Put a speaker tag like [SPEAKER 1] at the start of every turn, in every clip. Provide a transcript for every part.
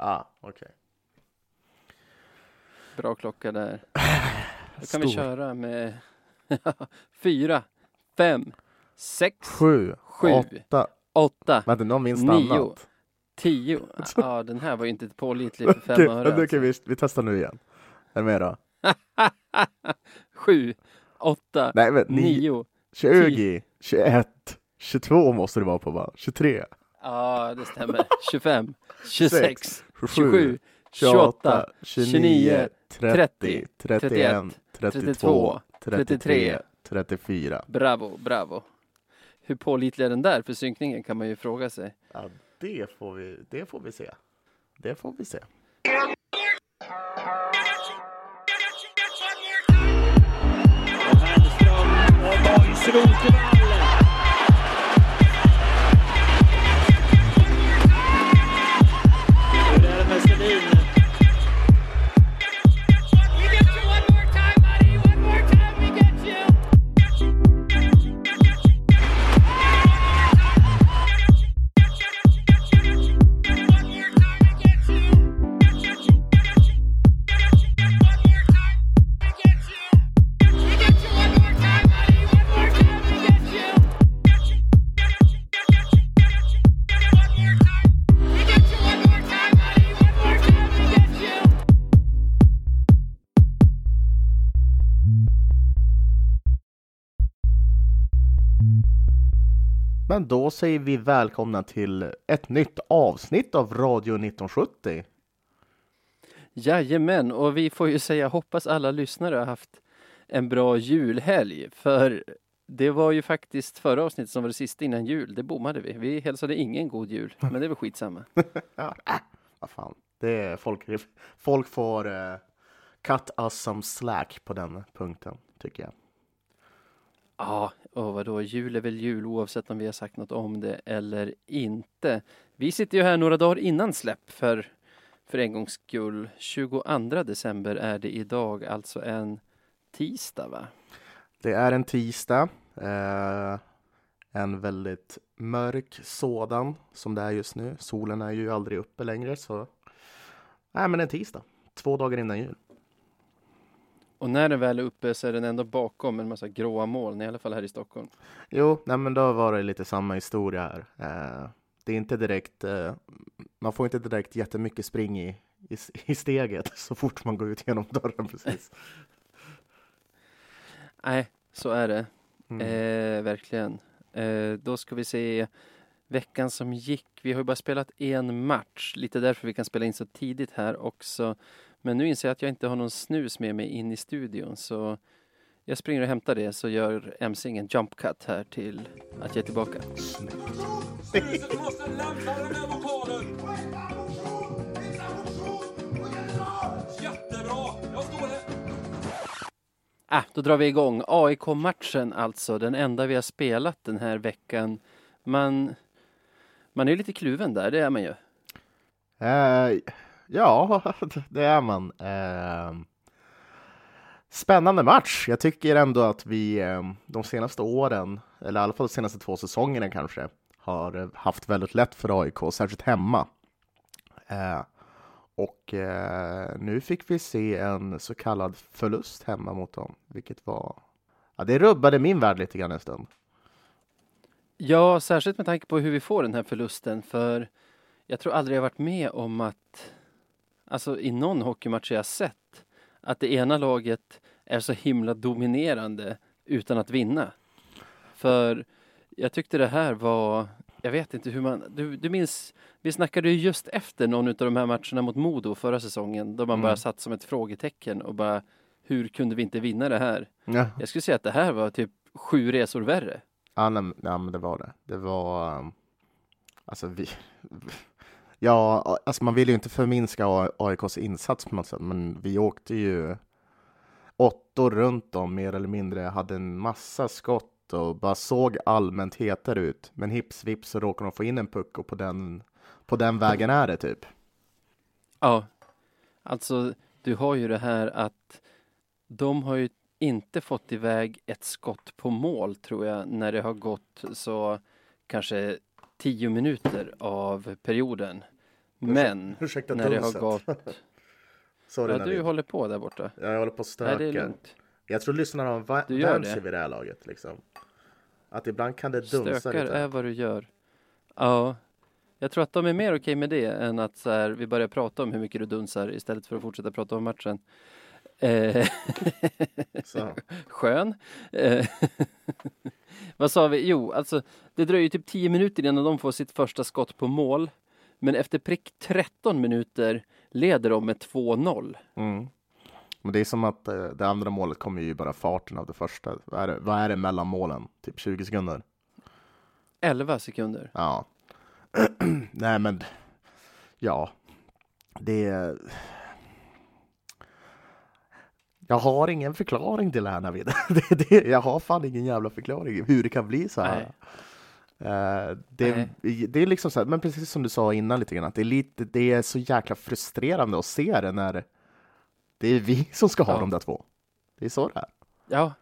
[SPEAKER 1] Ah, okej.
[SPEAKER 2] Bra klocka där. Då kan vi
[SPEAKER 1] Stor.
[SPEAKER 2] köra med fyra, fem, sex,
[SPEAKER 1] Sju,
[SPEAKER 2] Sju.
[SPEAKER 1] åtta.
[SPEAKER 2] åtta,
[SPEAKER 1] Vänta, nu har min
[SPEAKER 2] Nio.
[SPEAKER 1] stannat.
[SPEAKER 2] tio. Ja, den här var ju inte pålitlig för fem
[SPEAKER 1] Okej,
[SPEAKER 2] öre.
[SPEAKER 1] men nu kan
[SPEAKER 2] Alltså.
[SPEAKER 1] vi, vi testar nu igen. Är du med då?
[SPEAKER 2] Sju, åtta,
[SPEAKER 1] Nej, men nio. 20, 21, 22 måste det vara på va? 23,
[SPEAKER 2] Ja, det stämmer. 25, 26,
[SPEAKER 1] 27,
[SPEAKER 2] 27, 28,
[SPEAKER 1] 29, 30,
[SPEAKER 2] 30,
[SPEAKER 1] 31, 32, 33, 34.
[SPEAKER 2] Bravo, bravo. Hur pålitlig är den där för synkningen kan man ju fråga sig.
[SPEAKER 1] Ja, det får vi, det får vi se. Det får vi se. Men då säger vi välkomna till ett nytt avsnitt av Radio 1970.
[SPEAKER 2] Jajamän, och vi får ju säga hoppas alla lyssnare har haft en bra julhelg. För det var ju faktiskt förra avsnittet som var det sista innan jul. Det bommade vi. Vi hälsade ingen god jul, men det väl skitsamma.
[SPEAKER 1] Ja, äh, vad fan. Det är folk, folk får uh, cut us some slack på den punkten, tycker jag.
[SPEAKER 2] Ja, och vadå, jul är väl jul oavsett om vi har sagt något om det eller inte. Vi sitter ju här några dagar innan släpp för, för en gångs skull. 22 december är det idag, alltså en tisdag va?
[SPEAKER 1] Det är en tisdag. eh, en väldigt mörk sådan som det är just nu. Solen är ju aldrig uppe längre så. Nej, men en tisdag. Två dagar innan jul.
[SPEAKER 2] Och när den väl är uppe så är den ändå bakom en massa gråa moln, i alla fall här i Stockholm.
[SPEAKER 1] Jo, nej, men då var det lite samma historia här. Eh, det är inte direkt. Eh, man får inte direkt jättemycket spring i, i, i steget så fort man går ut genom dörren precis.
[SPEAKER 2] Nej, så är det.
[SPEAKER 1] Mm.
[SPEAKER 2] Eh, verkligen. Eh, då ska vi se veckan som gick. Vi har ju bara spelat en match, lite därför vi kan spela in så tidigt här också. Men nu inser jag att jag inte har någon snus med mig in i studion så jag springer och hämtar det så gör MC en jump cut här till att jag är tillbaka. Ah, då drar vi igång. AIK-matchen alltså, den enda vi har spelat den här veckan. Man, man är lite kluven där, det är man ju.
[SPEAKER 1] Uh, ja, det är man. Eh, spännande match. Jag tycker ändå att vi eh, de senaste åren, eller i alla fall de senaste två säsongerna kanske, har haft väldigt lätt för AIK, särskilt hemma. Ehm, eh, och nu fick vi se en så kallad förlust hemma mot dem, vilket var... Ja, det rubbade min värld lite grann en stund.
[SPEAKER 2] Ja, särskilt med tanke på hur vi får den här förlusten, för jag tror aldrig jag varit med om att, alltså i någon hockeymatch jag sett, att det ena laget är så himla dominerande utan att vinna. För jag tyckte det här var, jag vet inte hur man, du, du minns, vi snackade ju just efter någon av de här matcherna mot Modo förra säsongen, då man
[SPEAKER 1] Mm.
[SPEAKER 2] bara satt som ett frågetecken och bara, hur kunde vi inte vinna det här?
[SPEAKER 1] Ja.
[SPEAKER 2] Jag skulle säga att det här var typ sju resor värre.
[SPEAKER 1] Ja, nej, nej, men det var det. Det var... um, Alltså, vi... Ja, alltså man vill ju inte förminska AIKs insats på något sätt, men vi åkte ju åttor runt om mer eller mindre, hade en massa skott och bara såg allmänt hetare ut. Men hips vips så råkar de få in en puck och på den, på den vägen är det typ.
[SPEAKER 2] Ja, alltså du har ju det här att de har ju inte fått iväg ett skott på mål tror jag när det har gått så kanske tio minuter av perioden. Men
[SPEAKER 1] Ursäkta
[SPEAKER 2] när det har gått...
[SPEAKER 1] Sorry
[SPEAKER 2] Ja,
[SPEAKER 1] när
[SPEAKER 2] du håller på där borta.
[SPEAKER 1] Jag håller på och
[SPEAKER 2] Nej, det är
[SPEAKER 1] stökar.
[SPEAKER 2] lugnt.
[SPEAKER 1] Jag tror lyssnarna har va-
[SPEAKER 2] det.
[SPEAKER 1] sig vid det här laget. Liksom. Att ibland kan det dunsa
[SPEAKER 2] Stökar
[SPEAKER 1] lite.
[SPEAKER 2] är vad du gör. Ja. Jag tror att de är mer okej med det än att så här, vi börjar prata om hur mycket du dunsar istället för att fortsätta prata om matchen. Eh, skön. Eh, vad sa vi? Jo, alltså det dröjer typ 10 minuter innan de får sitt första skott på mål. Men efter prick 13 minuter leder de med 2-0.
[SPEAKER 1] Mm. Men det är som att eh, det andra målet kommer ju bara farten av det första. Vad är det, vad är det mellan målen? Typ 20 sekunder?
[SPEAKER 2] 11 sekunder.
[SPEAKER 1] Ja. Nej men, ja. Det är... Jag har ingen förklaring till det här Navid. det, det, jag har fan ingen jävla förklaring hur det kan bli så här. Eh, det, det är liksom så här, men precis som du sa innan lite grann, att det är, lite, det är så jäkla frustrerande att se det när det är vi som ska ha
[SPEAKER 2] Ja.
[SPEAKER 1] de där två. Det är så det är.
[SPEAKER 2] Ja.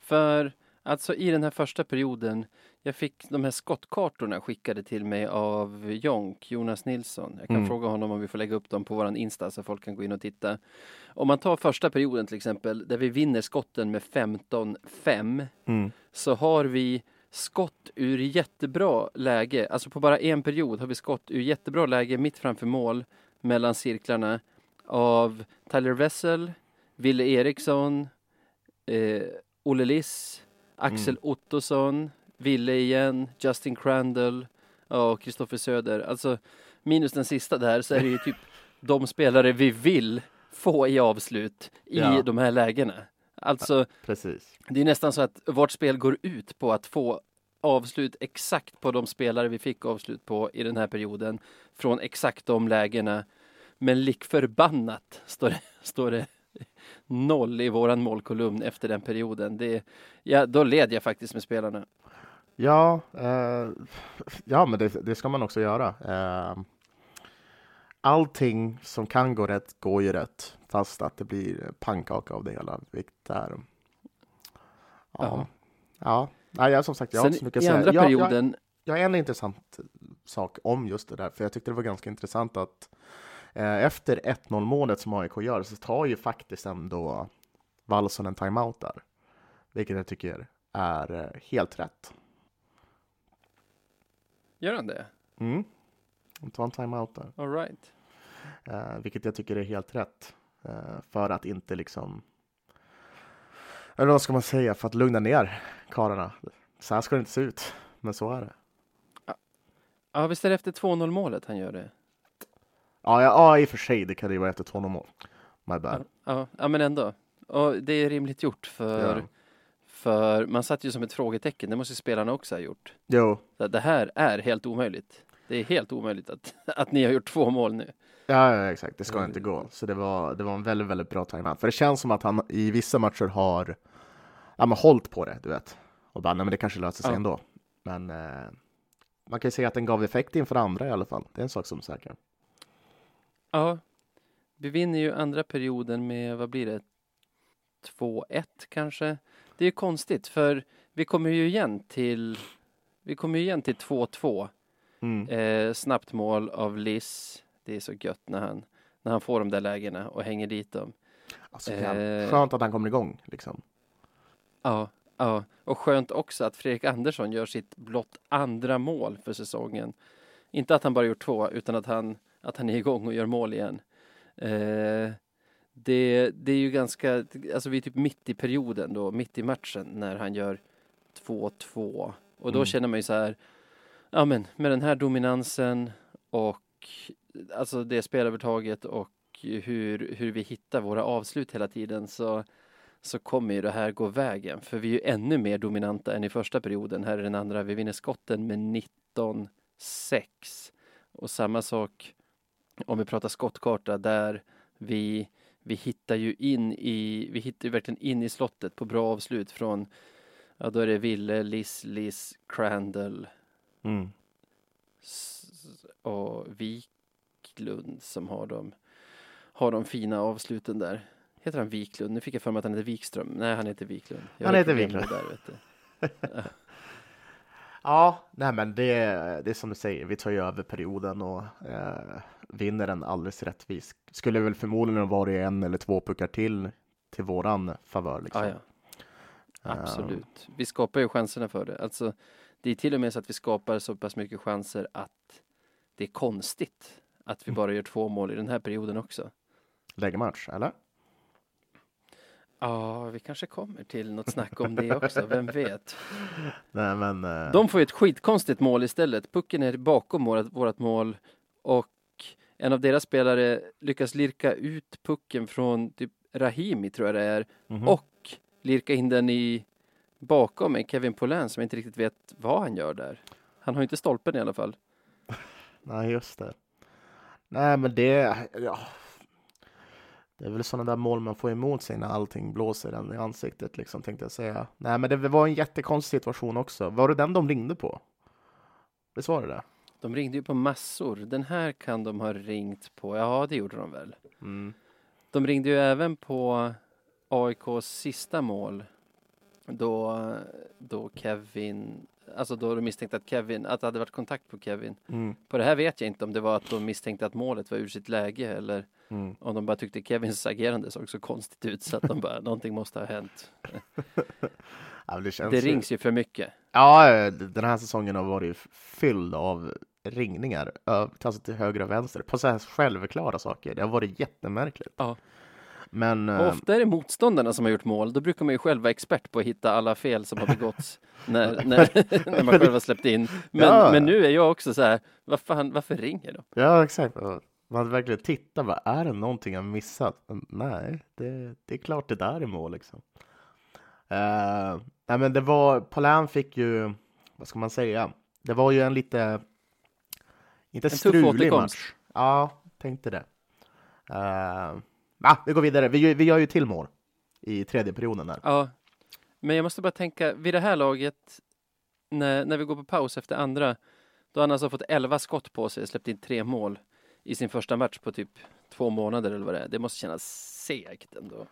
[SPEAKER 2] För alltså i den här första perioden, jag fick de här skottkartorna skickade till mig av Jonk, Jonas Nilsson. Jag kan
[SPEAKER 1] Mm.
[SPEAKER 2] fråga honom om vi får lägga upp dem på våran Insta så folk kan gå in och titta. Om man tar första perioden till exempel, där vi vinner skotten med 15-5,
[SPEAKER 1] Mm.
[SPEAKER 2] så har vi skott ur jättebra läge. Alltså på bara en period har vi skott ur jättebra läge mitt framför mål mellan cirklarna av Tyler Wessel, Ville Eriksson, eh, Olle Liss, Axel Ottosson, Ville igen, Justin Crandall ja, och Kristoffer Söder. Alltså minus den sista där så är det ju typ de spelare vi vill få i avslut i
[SPEAKER 1] Ja.
[SPEAKER 2] de här lägena. Alltså
[SPEAKER 1] Precis.
[SPEAKER 2] det är nästan så att vårt spel går ut på att få avslut exakt på de spelare vi fick avslut på i den här perioden från exakt de lägena. Men lik förbannat står det, står det noll i våran målkolumn efter den perioden. Det, ja, då led jag faktiskt med spelarna.
[SPEAKER 1] Ja, eh, ja men det, det ska man också göra. Eh, allting som kan gå rätt går ju rätt, fast att det blir pannkaka av det hela. Vilket är... Ja.
[SPEAKER 2] Ja.
[SPEAKER 1] Ja, Nej, jag, som sagt, jag har inte så
[SPEAKER 2] Sen
[SPEAKER 1] mycket
[SPEAKER 2] i
[SPEAKER 1] att säga.
[SPEAKER 2] andra
[SPEAKER 1] Jag- jag-
[SPEAKER 2] perioden,
[SPEAKER 1] Jag har en intressant sak om just det där, för jag tyckte det var ganska intressant att eh, efter 1-0 målet som AIK gör så tar ju faktiskt ändå Wallson en timeout där. Vilket jag tycker är eh, helt rätt.
[SPEAKER 2] Gör han det?
[SPEAKER 1] Mm. De tar en timeout där.
[SPEAKER 2] All right.
[SPEAKER 1] Eh, vilket jag tycker är helt rätt. Eh, för att inte liksom... Eller vad ska man säga? För att lugna ner karlarna. Så här ska det inte se ut. Men så är det.
[SPEAKER 2] Ja, visst är det efter 2-0 målet han gör det?
[SPEAKER 1] Ja, ja, ja i och för sig. Det kan det ju vara efter 2 mål. My bad.
[SPEAKER 2] Ja, ja men ändå. Och det är rimligt gjort för,
[SPEAKER 1] Ja.
[SPEAKER 2] För man satt ju som ett frågetecken. Det måste ju spelarna också ha gjort.
[SPEAKER 1] Jo,
[SPEAKER 2] Så Det här är helt omöjligt. Det är helt omöjligt att, att ni har gjort två mål nu.
[SPEAKER 1] Ja, ja, exakt. Det ska inte gå. Så det var, det var en väldigt, väldigt bra timeout. För det känns som att han i vissa matcher har ja, men hållit på det, du vet. Och bara, nej men det kanske löser sig
[SPEAKER 2] Ja.
[SPEAKER 1] ändå. Men eh, man kan ju säga att den gav effekt inför andra i alla fall. Det är en sak som är säker.
[SPEAKER 2] Ja, vi vinner ju andra perioden med, vad blir det, 2-1 kanske. Det är konstigt för vi kommer ju igen till, vi kommer ju igen till 2-2.
[SPEAKER 1] Mm.
[SPEAKER 2] Eh, snabbt mål av Liss. Det är så gött när han, när han får de där lägena och hänger dit dem.
[SPEAKER 1] Alltså,
[SPEAKER 2] Eh.
[SPEAKER 1] Skönt att han kommer igång liksom.
[SPEAKER 2] Ja, ja, och skönt också att Fredrik Andersson gör sitt blott andra mål för säsongen. Inte att han bara gjort två, utan att han, att han är igång och gör mål igen. Eh, det, det är ju ganska, alltså vi är typ mitt i perioden då, mitt i matchen när han gör 2-2. Och då
[SPEAKER 1] Mm.
[SPEAKER 2] känner man ju så här, ja men med den här dominansen och alltså det spelövertaget och hur, hur vi hittar våra avslut hela tiden så så kommer ju det här gå vägen. För vi är ju ännu mer dominanta än i första perioden. Här är den andra. Vi vinner skotten med 19-6. Och samma sak om vi pratar skottkarta där vi, vi hittar ju in i, vi hittar ju verkligen in i slottet på bra avslut från, ja då är det Ville, Liss, Liss, Crandall
[SPEAKER 1] Mm.
[SPEAKER 2] och Wiklund som har de, har de fina avsluten där. Heter han Wiklund? Nu fick jag för mig att han heter Wikström. Nej, han heter Wiklund. Jag
[SPEAKER 1] Han heter Wiklund.
[SPEAKER 2] Där, vet du.
[SPEAKER 1] Ja, nej men det, det är som du säger, vi tar ju över perioden och eh, vinner den alldeles rättvist. Skulle väl förmodligen vara en eller två puckar till till våran favör. Liksom.
[SPEAKER 2] Ja, ja. Absolut. Vi skapar ju chanserna för det. Alltså, det är till och med så att vi skapar så pass mycket chanser att det är konstigt att vi bara gör två mål i den här perioden också.
[SPEAKER 1] Lägematch, eller?
[SPEAKER 2] Ja, vi kanske kommer till något snack om det också, vem vet?
[SPEAKER 1] Nej, men eh,
[SPEAKER 2] De får ju ett skitkonstigt mål istället. Pucken är bakom vårat, vårat mål och en av deras spelare lyckas lirka ut pucken från typ Rahimi tror jag det är
[SPEAKER 1] mhm.
[SPEAKER 2] och lirka in den i bakom en Kevin Poulin som inte riktigt vet vad han gör där. Han har inte stolpen i alla fall.
[SPEAKER 1] Nej, just det. Nej, men det, ja. Det är väl sådana där mål man får emot sig när allting blåser en i ansiktet, liksom, tänkte jag säga. Nej, men det var en jättekonstig situation också. Var det den de ringde på? Visst var det det?
[SPEAKER 2] De ringde ju på massor. Den här kan de ha ringt på. Ja, det gjorde de väl.
[SPEAKER 1] Mm.
[SPEAKER 2] De ringde ju även på AIKs sista mål. Då, då Kevin, alltså då de misstänkte att Kevin, att det hade varit kontakt på Kevin.
[SPEAKER 1] Mm.
[SPEAKER 2] På det här vet jag inte om det var att de misstänkte att målet var ur sitt läge eller
[SPEAKER 1] Mm.
[SPEAKER 2] om de bara tyckte Kevins agerande såg så konstigt ut så att de bara, någonting måste ha hänt.
[SPEAKER 1] Ja, det,
[SPEAKER 2] Det rings ju för mycket.
[SPEAKER 1] Ja, den här säsongen har varit fylld av ringningar, alltså till höger och vänster, på så här självklara saker. Det har varit jättemärkligt.
[SPEAKER 2] Ja.
[SPEAKER 1] Men
[SPEAKER 2] Och
[SPEAKER 1] eh,
[SPEAKER 2] ofta är det motståndarna som har gjort mål. Då brukar man ju själv vara expert på att hitta alla fel som har begåtts när, när, när man själv har släppt in. Men,
[SPEAKER 1] Ja.
[SPEAKER 2] men nu är jag också så här, vad fan, varför ringer de?
[SPEAKER 1] ja, exakt. Man hade verkligen tittat, bara, är det någonting jag missat? Nej, det, det är klart det där är mål liksom. Uh, nej, men det var, Paulin fick ju, vad ska man säga, det var ju en lite, inte
[SPEAKER 2] tuff
[SPEAKER 1] strulig match. Ja, tänkte det. Uh, ah, vi går vidare, vi, vi gör ju till mål i tredje perioden där.
[SPEAKER 2] Ja, men jag måste bara tänka, vid det här laget, när, när vi går på paus efter andra, då har han alltså fått 11 skott på sig, släppt in tre mål i sin första match på typ två månader eller vad det är. Det måste kännas segt ändå.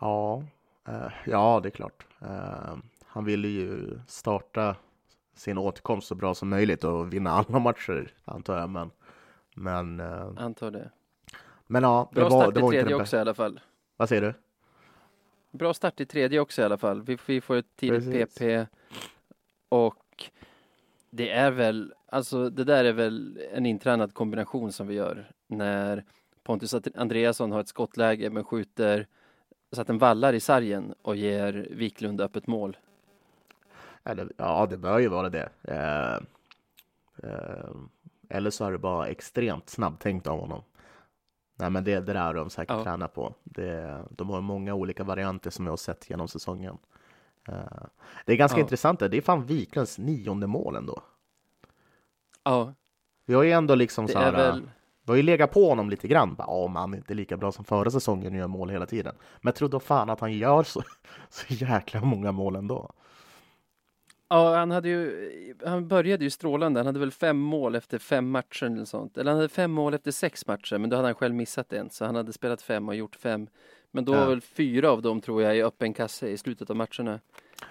[SPEAKER 1] Ja, eh, ja det är klart. Eh, han ville ju starta sin återkomst så bra som möjligt och vinna alla matcher, antar jag. Men, men, eh,
[SPEAKER 2] Antar det.
[SPEAKER 1] men ja, det
[SPEAKER 2] Bra
[SPEAKER 1] var,
[SPEAKER 2] start
[SPEAKER 1] det
[SPEAKER 2] i
[SPEAKER 1] var inte
[SPEAKER 2] tredje också i alla fall.
[SPEAKER 1] Vad säger du?
[SPEAKER 2] Bra start i tredje också i alla fall. Vi, vi får ett tidigt
[SPEAKER 1] Precis.
[SPEAKER 2] PP och det är väl, alltså det där är väl en intränad kombination som vi gör när Pontus Andreasson har ett skottläge men skjuter så att den vallar i sargen och ger Wiklund öppet mål.
[SPEAKER 1] Eller, ja, det bör ju vara det. Eh, eh, eller så är det bara extremt snabbtänkt av honom. Nej, men det, det där har de säkert
[SPEAKER 2] Ja.
[SPEAKER 1] tränat på. Det, de har många olika varianter som jag har sett genom säsongen. Eh, det är ganska
[SPEAKER 2] Ja.
[SPEAKER 1] intressant. Det är fan Wiklunds nionde mål ändå.
[SPEAKER 2] Ja,
[SPEAKER 1] Vi har ju ändå liksom
[SPEAKER 2] det
[SPEAKER 1] så
[SPEAKER 2] är
[SPEAKER 1] här,
[SPEAKER 2] väl,
[SPEAKER 1] vi har ju legat på honom lite grann. Ja, man är inte lika bra som förra säsongen och gör mål hela tiden. Men jag tror då fan att han gör så, så jäkla många mål ändå.
[SPEAKER 2] ja han hade ju, han började ju strålande. Han hade väl fem mål efter fem matcher eller sånt. Eller han hade fem mål efter sex matcher, men då hade han själv missat en. Så han hade spelat fem och gjort fem. Men då
[SPEAKER 1] Ja.
[SPEAKER 2] var väl fyra av dem tror jag i öppen kasse i slutet av matcherna.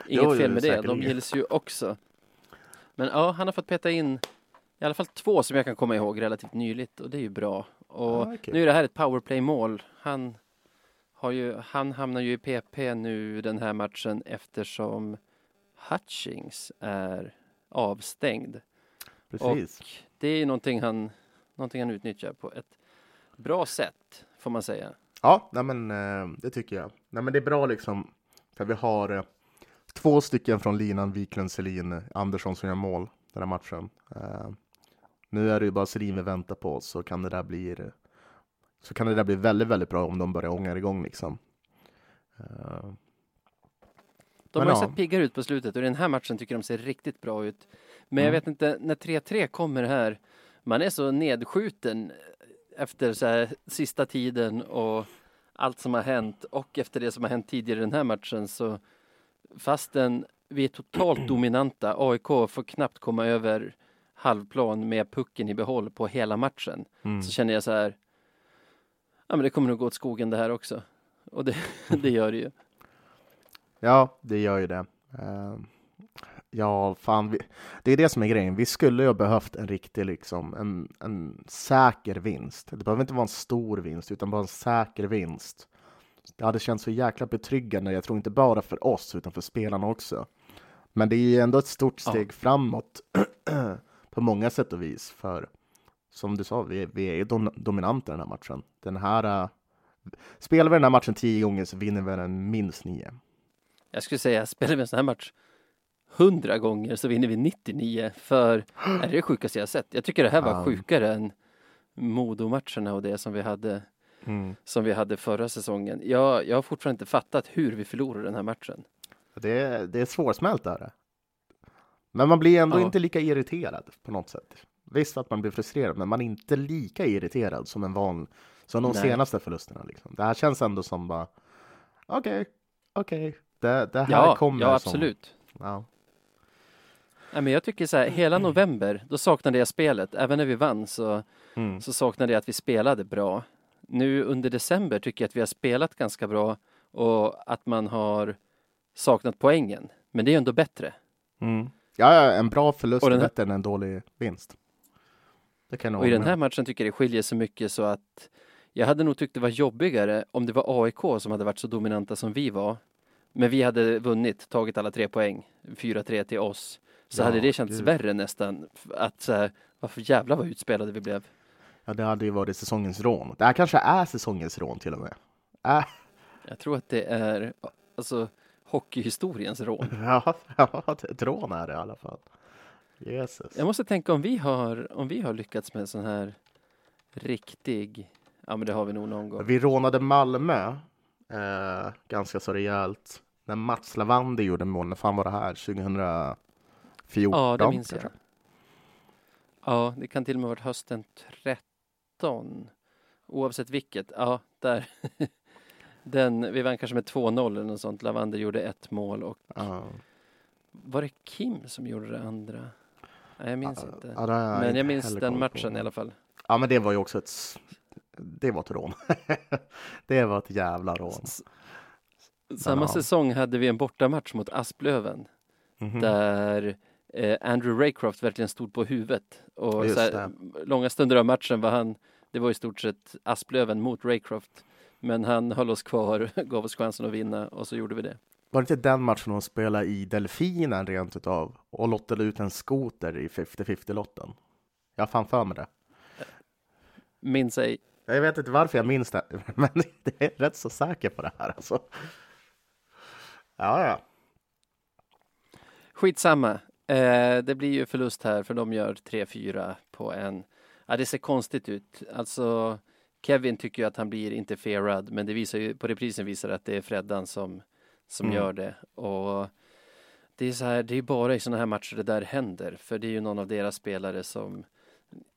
[SPEAKER 2] Inget
[SPEAKER 1] Jo,
[SPEAKER 2] fel med det, de
[SPEAKER 1] säkerligen.
[SPEAKER 2] gills ju också. Men ja, han har fått peta in i alla fall två som jag kan komma ihåg relativt nyligt och det är ju bra. Och
[SPEAKER 1] Ja, kul.
[SPEAKER 2] nu är det här ett powerplay-mål. Han, har ju, han hamnar ju i PP nu den här matchen eftersom Hutchings är avstängd.
[SPEAKER 1] Precis.
[SPEAKER 2] Och det är någonting han, någonting han utnyttjar på ett bra sätt, får man säga.
[SPEAKER 1] Ja, nej men eh, det tycker jag. Nej men det är bra liksom. För vi har eh, två stycken från linan, Wiklund, Selin, Andersson som gör mål den här matchen. Nu är det ju bara Selin vi väntar på så kan det där bli så kan det där bli väldigt, väldigt bra om de börjar ånga igång liksom. Eh,
[SPEAKER 2] De
[SPEAKER 1] Men
[SPEAKER 2] har ju
[SPEAKER 1] ja.
[SPEAKER 2] sett piggare ut på slutet och i den här matchen tycker de ser riktigt bra ut. Men jag
[SPEAKER 1] Mm.
[SPEAKER 2] vet inte, när 3-3 kommer här, man är så nedskjuten efter så här sista tiden och allt som har hänt och efter det som har hänt tidigare i den här matchen så fastän vi är totalt dominanta, AIK får knappt komma över halvplan med pucken i behåll på hela matchen.
[SPEAKER 1] mm.
[SPEAKER 2] Så känner jag så här, ja men det kommer nog gå åt skogen det här också. Och det, det gör det ju.
[SPEAKER 1] Ja, det gör ju det. Eh, Ja, fan. Vi, det är det som är grejen. Vi skulle ju ha behövt en riktig, liksom, en, en säker vinst. Det behöver inte vara en stor vinst, utan bara en säker vinst. Det hade känts så jäkla betryggande, jag tror inte bara för oss, utan för spelarna också. Men det är ju ändå ett stort steg framåt på många sätt och vis. För som du sa, vi, vi är ju dom, dominanta i den här matchen. Den här, uh, spelar vi den här matchen tio gånger så vinner vi den minst nio.
[SPEAKER 2] Jag skulle säga, spelar vi en sån här match 100 gånger så vinner vi 99 för är det sjukaste jag sett. Jag tycker det här var
[SPEAKER 1] Ja.
[SPEAKER 2] sjukare än Modo-matcherna och det som vi hade
[SPEAKER 1] Mm.
[SPEAKER 2] som vi hade förra säsongen. Jag, jag har fortfarande inte fattat hur vi förlorade den här matchen.
[SPEAKER 1] Det är, det är svårsmält är det. Men man blir ändå
[SPEAKER 2] Ja.
[SPEAKER 1] inte lika irriterad på något sätt. Visst att man blir frustrerad, men man är inte lika irriterad som en van, som de
[SPEAKER 2] Nej.
[SPEAKER 1] senaste förlusterna. Liksom. Det här känns ändå som bara, okej, okej, det, det här
[SPEAKER 2] Ja,
[SPEAKER 1] kommer
[SPEAKER 2] ja
[SPEAKER 1] som...
[SPEAKER 2] absolut.
[SPEAKER 1] Ja.
[SPEAKER 2] Nej, men jag tycker så här, hela november, då saknade jag spelet. Även när vi vann så,
[SPEAKER 1] Mm.
[SPEAKER 2] så saknade jag att vi spelade bra. Nu under december tycker jag att vi har spelat ganska bra och att man har saknat poängen. Men det är ju ändå bättre.
[SPEAKER 1] Mm. Ja, en bra förlust
[SPEAKER 2] Och
[SPEAKER 1] är
[SPEAKER 2] den här-
[SPEAKER 1] bättre än en dålig vinst. Det kan
[SPEAKER 2] Och i den här matchen tycker jag det skiljer så mycket så att jag hade nog tyckt det var jobbigare om det var AIK som hade varit så dominanta som vi var. Men vi hade vunnit, tagit alla tre poäng, 4-3 till oss. Så
[SPEAKER 1] Ja,
[SPEAKER 2] hade det känts
[SPEAKER 1] gud.
[SPEAKER 2] värre nästan. Att så här, varför jävlar vad utspelade vi blev.
[SPEAKER 1] Ja, det hade ju varit säsongens rån. Det här kanske är säsongens rån till och med. Äh,
[SPEAKER 2] Jag tror att det är alltså hockeyhistoriens rån.
[SPEAKER 1] ja, ja, ett rån är det i alla fall. Jesus.
[SPEAKER 2] Jag måste tänka om vi har, om vi har lyckats med en sån här riktig, ja men det har vi nog någon gång.
[SPEAKER 1] Vi rånade Malmö eh, ganska så rejält. När Mats Lavander gjorde mål, när fan var det här? 2014?
[SPEAKER 2] Ja, det minns jag. Ja, det kan till och med ha varit hösten 13. Oavsett vilket, ja, där. Den, vi vann kanske med 2-0 eller något sånt. Lavander gjorde ett mål och
[SPEAKER 1] Ja.
[SPEAKER 2] var det Kim som gjorde det andra? Nej, jag minns
[SPEAKER 1] Ja,
[SPEAKER 2] inte.
[SPEAKER 1] ja, jag
[SPEAKER 2] Men jag minns den
[SPEAKER 1] koll på.
[SPEAKER 2] matchen i alla fall.
[SPEAKER 1] Ja, men det var ju också ett... Det var ett rån. det var ett jävla rån.
[SPEAKER 2] S- Samma säsong hade vi en bortamatch mot Asplöven
[SPEAKER 1] Mhm.
[SPEAKER 2] där eh, Andrew Raycroft verkligen stod på huvudet. Och här, långa stunder av matchen var han, det var i stort sett Asplöven mot Raycroft. Men han höll oss kvar, gav oss chansen att vinna och så gjorde vi det.
[SPEAKER 1] Var det inte den matchen hon spelade i Delfinen rent utav och lottade ut en skoter i 50-50-lotten? Jag har fan för mig det.
[SPEAKER 2] Minns ej.
[SPEAKER 1] Jag vet inte varför jag minns det, men det är rätt så säker på det här alltså. Ja, ja.
[SPEAKER 2] Skitsamma. Eh, det blir ju förlust här för de gör 3-4 på en. Ja, det ser konstigt ut. Alltså Kevin tycker ju att han blir interferad, men det visar ju på reprisen visar att det är Freddan som som
[SPEAKER 1] Mm.
[SPEAKER 2] gör det och det är så här. Det är bara i sådana här matcher det där händer, för det är ju någon av deras spelare som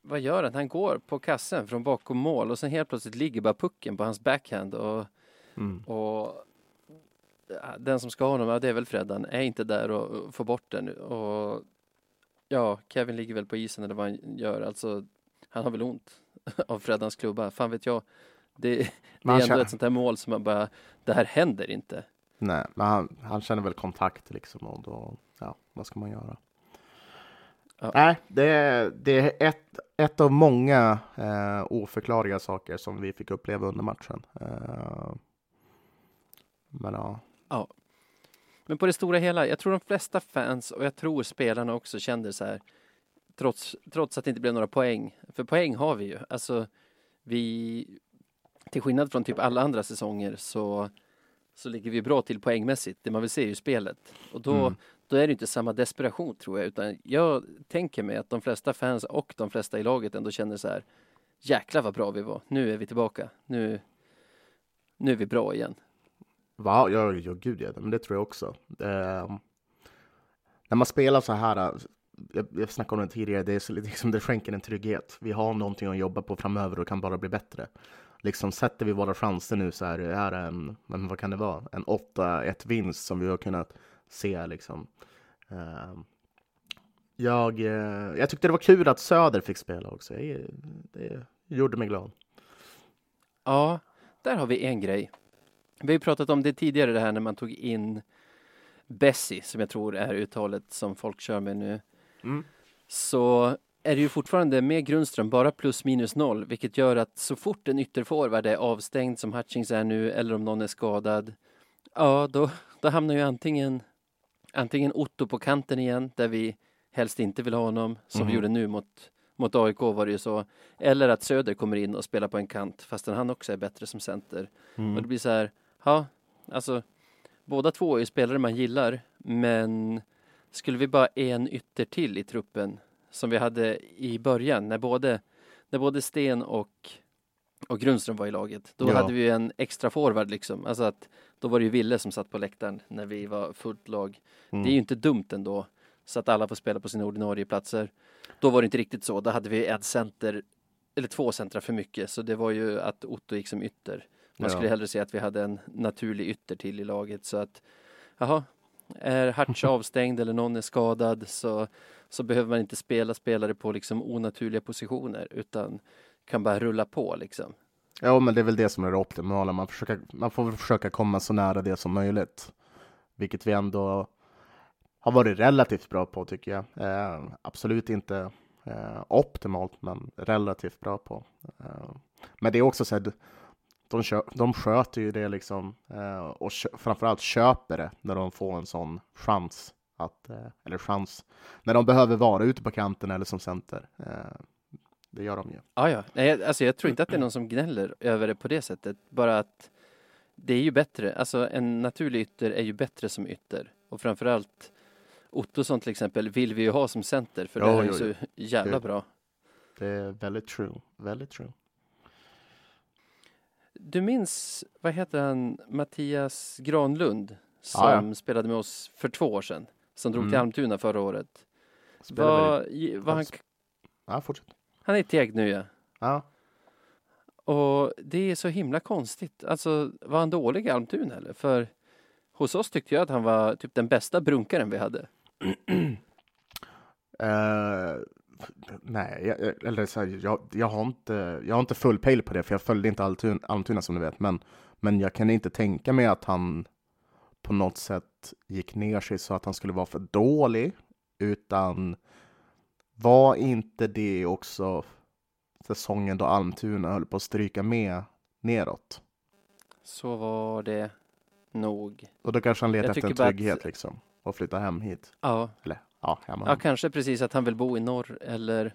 [SPEAKER 2] vad gör han? Han går på kassen från bakom mål och sen helt plötsligt ligger bara pucken på hans backhand och
[SPEAKER 1] Mm.
[SPEAKER 2] och den som ska ha honom, ja, det är väl Freddan, är inte där och, och får bort den. Och ja, Kevin ligger väl på isen eller vad han gör. Alltså, han har väl ont av Freddans klubba. Fan vet jag. Det, det är ändå
[SPEAKER 1] känner-
[SPEAKER 2] ett sånt här mål som man bara, det här händer inte.
[SPEAKER 1] Nej, men han, han känner väl kontakt liksom och då, ja, vad ska man göra?
[SPEAKER 2] Ja.
[SPEAKER 1] Nej, det är, det är ett, ett av många eh, oförklarliga saker som vi fick uppleva under matchen. Eh, men ja,
[SPEAKER 2] Men på det stora hela, jag tror de flesta fans och jag tror spelarna också kände så här, trots, trots att det inte blev några poäng. För poäng har vi ju. Alltså, vi, till skillnad från typ alla andra säsonger så, så ligger vi bra till poängmässigt. Det man vill se är ju spelet. Och då,
[SPEAKER 1] Mm.
[SPEAKER 2] då är det inte samma desperation tror jag, utan jag tänker mig att de flesta fans och de flesta i laget ändå känner så här, jäklar vad bra vi var. Nu är vi tillbaka. Nu, nu är vi bra igen.
[SPEAKER 1] Va? Ja, ja, gud ja, men det tror jag också. Eh, när man spelar så här, jag, jag snackade om det tidigare, det är liksom, det skänker en trygghet. Vi har någonting att jobba på framöver och kan bara bli bättre. Liksom sätter vi våra chanser nu så här, det är en, men vad kan det vara, en 8-1 vinst som vi har kunnat se liksom. Uh, jag, uh, jag tyckte det var kul att Söder fick spela också. Jag, det gjorde mig glad.
[SPEAKER 2] Ja, där har vi en grej. Vi har ju pratat om det tidigare det här när man tog in Bessie, som jag tror är uttalet som folk kör med nu,
[SPEAKER 1] Mm.
[SPEAKER 2] så är det ju fortfarande med Grundström bara plus minus noll, vilket gör att så fort en ytterforward är avstängd som Hutchings är nu, eller om någon är skadad, ja, då, då hamnar ju antingen, antingen Otto på kanten igen, där vi helst inte vill ha honom, som vi
[SPEAKER 1] Mhm.
[SPEAKER 2] gjorde nu mot, mot AIK var det ju så, eller att Söder kommer in och spelar på en kant, fastän han också är bättre som center.
[SPEAKER 1] Mm.
[SPEAKER 2] Och det blir så här, ja, alltså båda två är ju spelare man gillar, men skulle vi bara en ytter till i truppen som vi hade i början när både, när både Sten och, och Grundström var i laget, då
[SPEAKER 1] Ja.
[SPEAKER 2] hade vi en extra forward liksom. Alltså att då var det ju Ville som satt på läktaren när vi var fullt lag.
[SPEAKER 1] Mm.
[SPEAKER 2] Det är ju inte dumt ändå, så att alla får spela på sina ordinarie platser. Då var det inte riktigt så, då hade vi ett center, eller två centra för mycket, så det var ju att Otto gick som ytter. Man
[SPEAKER 1] Ja.
[SPEAKER 2] skulle hellre se att vi hade en naturlig ytter till i laget så att jaha, är Hutch avstängd eller någon är skadad så, så behöver man inte spela spelare på liksom onaturliga positioner utan kan bara rulla på liksom.
[SPEAKER 1] Ja, men det är väl det som är det optimala. Man, försöker, man får försöka komma så nära det som möjligt. Vilket vi ändå har varit relativt bra på tycker jag. Eh, absolut inte eh, optimalt, men relativt bra på. Eh, men det är också så att de, kö, de sköter ju det liksom eh, och kö, framförallt köper det när de får en sån chans. Att, eh, eller chans, när de behöver vara ute på kanten eller som center. Eh, det gör de ju.
[SPEAKER 2] Ja, ja. Nej, alltså jag tror inte att det är någon som gnäller över det på det sättet. Bara att det är ju bättre. Alltså en naturlig ytter är ju bättre som ytter. Och framförallt Ottosson till exempel vill vi ju ha som center för det
[SPEAKER 1] Jo,
[SPEAKER 2] är ju så jävla
[SPEAKER 1] Det-
[SPEAKER 2] bra.
[SPEAKER 1] Det är väldigt true. Väldigt true.
[SPEAKER 2] Du minns, vad heter han, Mattias Granlund som
[SPEAKER 1] Ja, ja.
[SPEAKER 2] spelade med oss för två år sedan. Som drog till
[SPEAKER 1] Mm.
[SPEAKER 2] Almtuna förra året. I- var han,
[SPEAKER 1] Ja, fortsätt.
[SPEAKER 2] han är i Teg nu ja.
[SPEAKER 1] Ja.
[SPEAKER 2] Och det är så himla konstigt. Alltså, var han dålig i Almtuna eller? För hos oss tyckte jag att han var typ den bästa brunkaren vi hade.
[SPEAKER 1] Eh, nej, jag, eller så här, jag, jag, har inte, jag har inte full pejl på det, för jag följde inte Almtuna, Almtuna som du vet. Men, men jag kan inte tänka mig att han på något sätt gick ner sig så att han skulle vara för dålig. Utan var inte det också säsongen då Almtuna höll på att stryka med neråt?
[SPEAKER 2] Så var det nog.
[SPEAKER 1] Och då kanske han letar
[SPEAKER 2] Jag
[SPEAKER 1] efter en
[SPEAKER 2] bara att-
[SPEAKER 1] trygghet liksom. Och flytta hem hit.
[SPEAKER 2] Ja,
[SPEAKER 1] Eller ja,
[SPEAKER 2] ja,
[SPEAKER 1] hem.
[SPEAKER 2] kanske precis att han vill bo i norr eller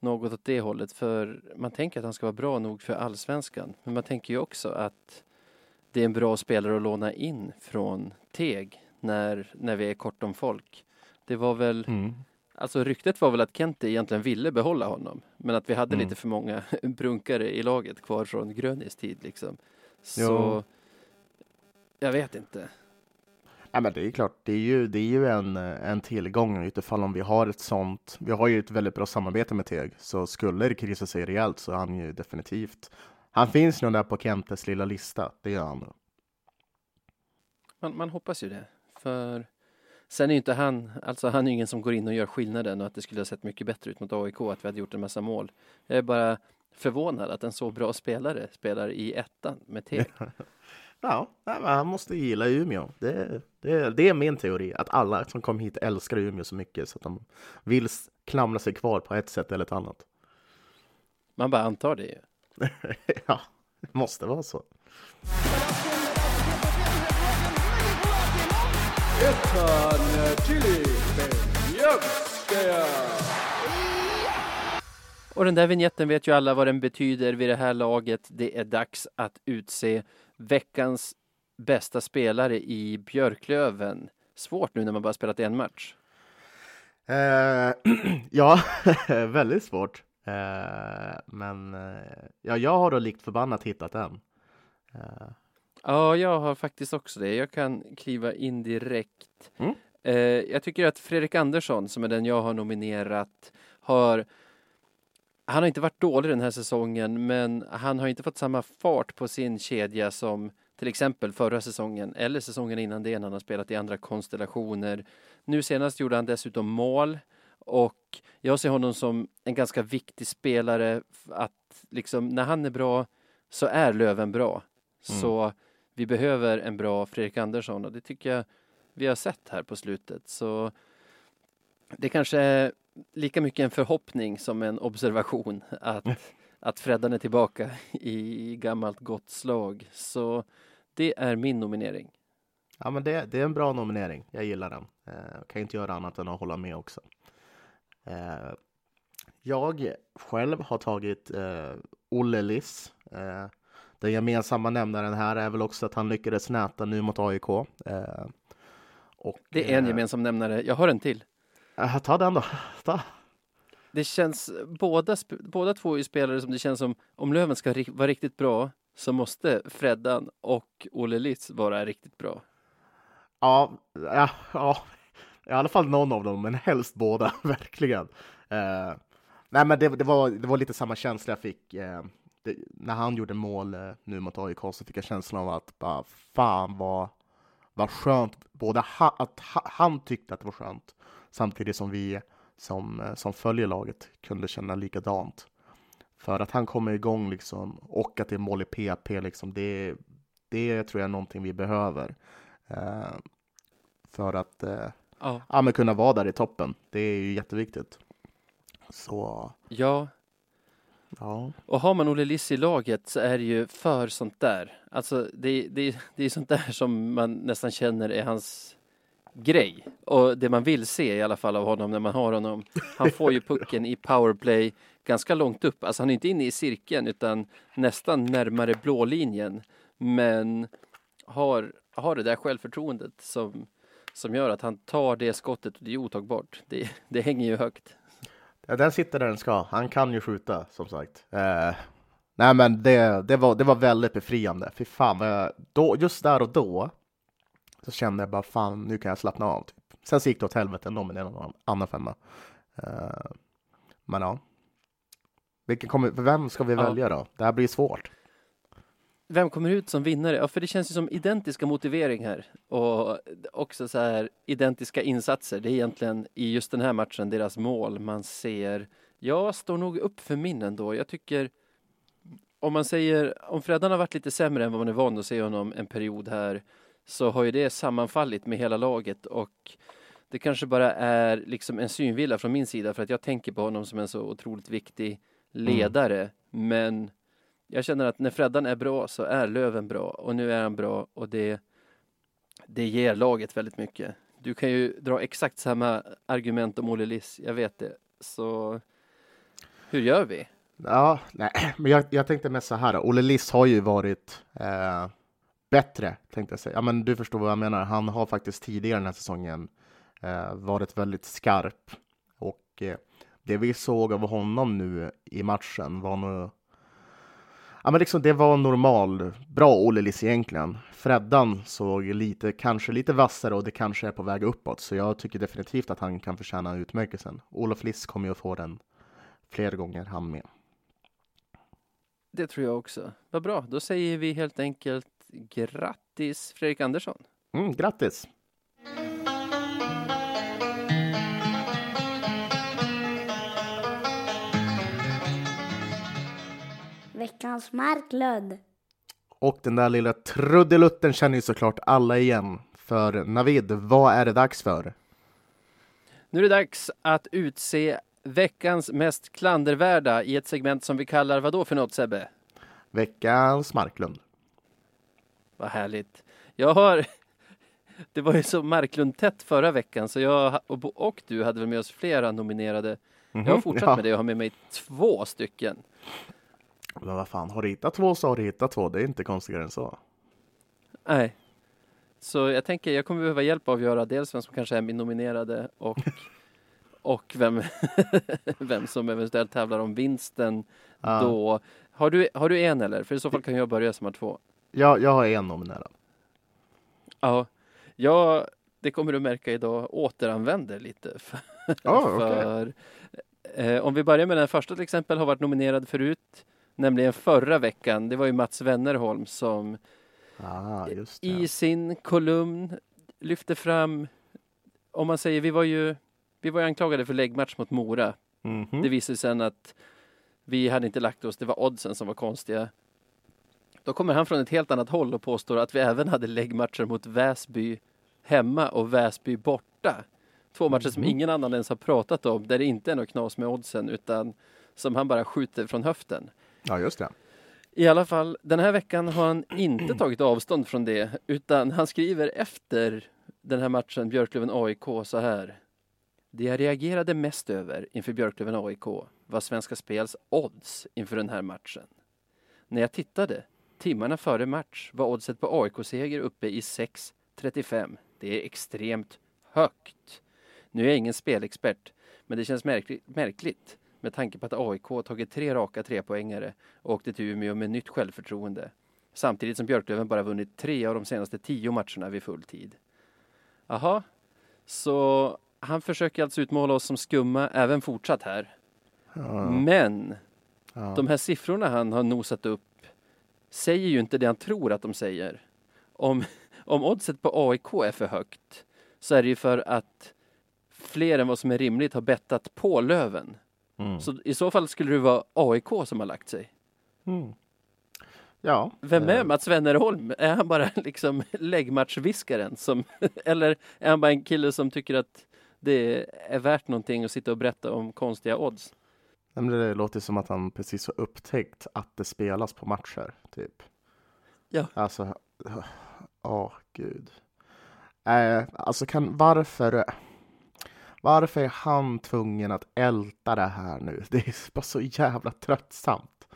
[SPEAKER 2] något åt det hållet. För man tänker att han ska vara bra nog för allsvenskan. Men man tänker ju också att det är en bra spelare att låna in från Teg när, när vi är kort om folk. Det var väl
[SPEAKER 1] Mm.
[SPEAKER 2] Alltså ryktet var väl att Kente egentligen ville behålla honom. Men att vi hade
[SPEAKER 1] Mm.
[SPEAKER 2] lite för många brunkare i laget kvar från Grönis tid liksom. Så
[SPEAKER 1] Jo.
[SPEAKER 2] jag vet inte.
[SPEAKER 1] Ja, men det är klart, det är ju, det är ju en, en tillgång utifall om vi har ett sånt. Vi har ju ett väldigt bra samarbete med Teg, så skulle det krisa sig rejält så är han ju definitivt. Han finns nog där på Kentes lilla lista, det gör han.
[SPEAKER 2] Man, man hoppas ju det. För sen är ju inte han, alltså han är ju ingen som går in och gör skillnaden och att det skulle ha sett mycket bättre ut mot AIK att vi hade gjort en massa mål. Jag är bara förvånad att en så bra spelare spelar i ettan med Teg.
[SPEAKER 1] Ja, han måste gilla Umeå. Det, det, det är min teori, att alla som kom hit älskar Umeå så mycket så att de vill klamra sig kvar på ett sätt eller ett annat.
[SPEAKER 2] Man bara antar det ju.
[SPEAKER 1] ja, det måste vara så.
[SPEAKER 2] Och den där vignetten vet ju alla vad den betyder vid det här laget. Det är dags att utse veckans bästa spelare i Björklöven. Svårt nu när man bara spelat en match.
[SPEAKER 1] Eh, ja, väldigt svårt. Eh, men eh, ja, jag har då likt förbannat hittat en. Eh,
[SPEAKER 2] Ja, jag har faktiskt också det. Jag kan kliva in direkt.
[SPEAKER 1] Mm.
[SPEAKER 2] Eh, jag tycker att Fredrik Andersson, som är den jag har nominerat, har han har inte varit dålig den här säsongen, men han har inte fått samma fart på sin kedja som till exempel förra säsongen eller säsongen innan det när han har spelat i andra konstellationer. Nu senast gjorde han dessutom mål och jag ser honom som en ganska viktig spelare att liksom när han är bra så är Löven bra.
[SPEAKER 1] Mm.
[SPEAKER 2] Så vi behöver en bra Fredrik Andersson och det tycker jag vi har sett här på slutet. Så det kanske är lika mycket en förhoppning som en observation att, att Freddan är tillbaka i gammalt gott slag. Så det är min nominering.
[SPEAKER 1] Ja, men det, det är en bra nominering. Jag gillar den. Eh, kan inte göra annat än att hålla med också. Eh, jag själv har tagit eh, Olle Liss. Eh, den gemensamma nämnaren här är väl också att han lyckades näta nu mot AIK. Eh, och,
[SPEAKER 2] Det är en
[SPEAKER 1] eh,
[SPEAKER 2] gemensam nämnare. Jag har en till.
[SPEAKER 1] Eh, ta den då. Ta.
[SPEAKER 2] Det känns, båda, båda två är spelare som det känns som, om Löven ska ri- vara riktigt bra så måste Freddan och Olle Liss vara riktigt bra.
[SPEAKER 1] Ja, ja, ja, i alla fall någon av dem, men helst båda, verkligen. Eh, nej, men det, det, var, det var lite samma känsla jag fick eh, det, när han gjorde mål eh, nu mot AIK, så fick jag känslan av att bara, fan vad, vad skönt, både ha, att ha, han tyckte att det var skönt, samtidigt som vi som, eh, som följer laget kunde känna likadant. För att han kommer igång liksom, och att det är mål i PP, liksom, det, det tror jag är någonting vi behöver. Eh, för att eh,
[SPEAKER 2] Ja.
[SPEAKER 1] ja, men kunna vara där i toppen. Det är ju jätteviktigt. Så
[SPEAKER 2] Ja,
[SPEAKER 1] ja,
[SPEAKER 2] och har man Olle Liss i laget så är det ju för sånt där. Alltså det, det, det är sånt där som man nästan känner är hans grej. Och det man vill se i alla fall av honom när man har honom. Han får ju pucken i powerplay ganska långt upp. Alltså han är inte inne i cirkeln utan nästan närmare blålinjen. Men har, har det där självförtroendet som, som gör att han tar det skottet och det är otagbart. Det, det hänger ju högt.
[SPEAKER 1] Ja, den sitter där den ska. Han kan ju skjuta, som sagt. Eh, nej, men det, det, var, det var väldigt befriande. Fy fan, jag, då, just där och då så kände jag bara fan, nu kan jag slappna av. Typ. Sen så gick det åt helvete ändå med den andra femma. Eh, men ja. Vilken kommer, vem ska vi
[SPEAKER 2] Ja.
[SPEAKER 1] välja då? Det här blir svårt.
[SPEAKER 2] Vem kommer ut som vinnare? Ja, för det känns ju som identiska motivering här och också så här identiska insatser. Det är egentligen i just den här matchen deras mål man ser. Jag står nog upp för min ändå. Jag tycker om man säger om Freddan har varit lite sämre än vad man är van att se honom en period här så har ju det sammanfallit med hela laget och det kanske bara är liksom en synvilla från min sida för att jag tänker på honom som en så otroligt viktig ledare. Men jag känner att när Freddan är bra så är Löven bra och nu är han bra och det, det ger laget väldigt mycket. Du kan ju dra exakt samma argument om Olle Liss, jag vet det. Så hur gör vi?
[SPEAKER 1] Ja, nej, men jag, jag tänkte mest så här. Olle Liss har ju varit eh, bättre, tänkte jag säga. Ja, men du förstår vad jag menar. Han har faktiskt tidigare den här säsongen eh, varit väldigt skarp. Och eh, det vi såg av honom nu i matchen var nog Ja, men liksom det var normal, bra Olle Liss egentligen. Freddan såg lite, kanske lite vassare och det kanske är på väg uppåt. Så jag tycker definitivt att han kan förtjäna utmärkelsen. Olof Liss kommer ju att få den fler gånger han med.
[SPEAKER 2] Det tror jag också. Vad bra, då säger vi helt enkelt grattis Fredrik Andersson.
[SPEAKER 1] Mm, grattis!
[SPEAKER 3] Veckans Marklund.
[SPEAKER 1] Och den där lilla trudelutten känner ju såklart alla igen. För Navid, vad är det dags för?
[SPEAKER 2] Nu är det dags att utse veckans mest klandervärda i ett segment som vi kallar vad då för något Sebbe?
[SPEAKER 1] Veckans Marklund.
[SPEAKER 2] Vad härligt. Jag har... Det var ju så Marklund-tätt förra veckan så jag och, och du hade väl med oss flera nominerade. Jag har
[SPEAKER 1] Mhm,
[SPEAKER 2] fortsatt
[SPEAKER 1] ja.
[SPEAKER 2] med det och har med mig två stycken.
[SPEAKER 1] Men vad fan, har du hittat två så har du hittat två. Det är inte konstigare än så.
[SPEAKER 2] Nej. Så jag tänker jag kommer behöva hjälp av att avgöra dels vem som kanske är min nominerade och, och vem, vem som eventuellt tävlar om vinsten
[SPEAKER 1] Ja.
[SPEAKER 2] då. Har du, har du en eller? För i så fall kan jag börja som har två.
[SPEAKER 1] Jag, jag har en nominerad.
[SPEAKER 2] Ja, jag, det kommer du märka idag, återanvänder lite. För,
[SPEAKER 1] Ja, okej.
[SPEAKER 2] för, eh, om vi börjar med den första till exempel, har varit nominerad förut, nämligen förra veckan. Det var ju Mats Wennerholm som
[SPEAKER 1] Ah,
[SPEAKER 2] i sin kolumn lyfte fram, om man säger, vi var ju, vi var ju anklagade för läggmatch mot Mora.
[SPEAKER 1] Mhm.
[SPEAKER 2] Det visade sig sen att vi hade inte lagt oss, det var oddsen som var konstiga. Då kommer han från ett helt annat håll och påstår att vi även hade läggmatcher mot Väsby hemma och Väsby borta. Två matcher
[SPEAKER 1] Mhm.
[SPEAKER 2] som ingen annan ens har pratat om, där det inte är något knas med oddsen, utan som han bara skjuter från höften.
[SPEAKER 1] Ja, just det.
[SPEAKER 2] I alla fall, den här veckan har han inte tagit avstånd från det, utan han skriver efter den här matchen, Björklöven-AIK, så här. Det jag reagerade mest över inför Björklöven-AIK var Svenska Spels odds inför den här matchen. När jag tittade, timmarna före match, var oddset på AIK-seger uppe i 6.35. Det är extremt högt. Nu är jag ingen spelexpert, men det känns märkligt, märkligt med tanke på att AIK tagit tre raka trepoängare och åkte till Umeå med nytt självförtroende. Samtidigt som Björklöven bara vunnit tre av de senaste tio matcherna vid full tid. Jaha, så han försöker alltså utmåla oss som skumma även fortsatt här.
[SPEAKER 1] Ja,
[SPEAKER 2] Men
[SPEAKER 1] ja.
[SPEAKER 2] de här siffrorna han har nosat upp säger ju inte det han tror att de säger. Om, om oddset på AIK är för högt så är det ju för att fler än vad som är rimligt har bettat på Löven.
[SPEAKER 1] Mm.
[SPEAKER 2] Så i så fall skulle det vara AIK som har lagt sig.
[SPEAKER 1] Mm. Ja.
[SPEAKER 2] Vem är
[SPEAKER 1] eh,
[SPEAKER 2] Mats Wennerholm? Är han bara liksom läggmatchviskaren? Som, eller är han bara en kille som tycker att det är värt någonting att sitta och berätta om konstiga odds?
[SPEAKER 1] Nej, men Det låter som att han precis har upptäckt att det spelas på matcher, typ.
[SPEAKER 2] Ja.
[SPEAKER 1] Alltså, åh gud. Eh, alltså kan, varför, varför är han tvungen att älta det här nu? Det är bara så jävla tröttsamt.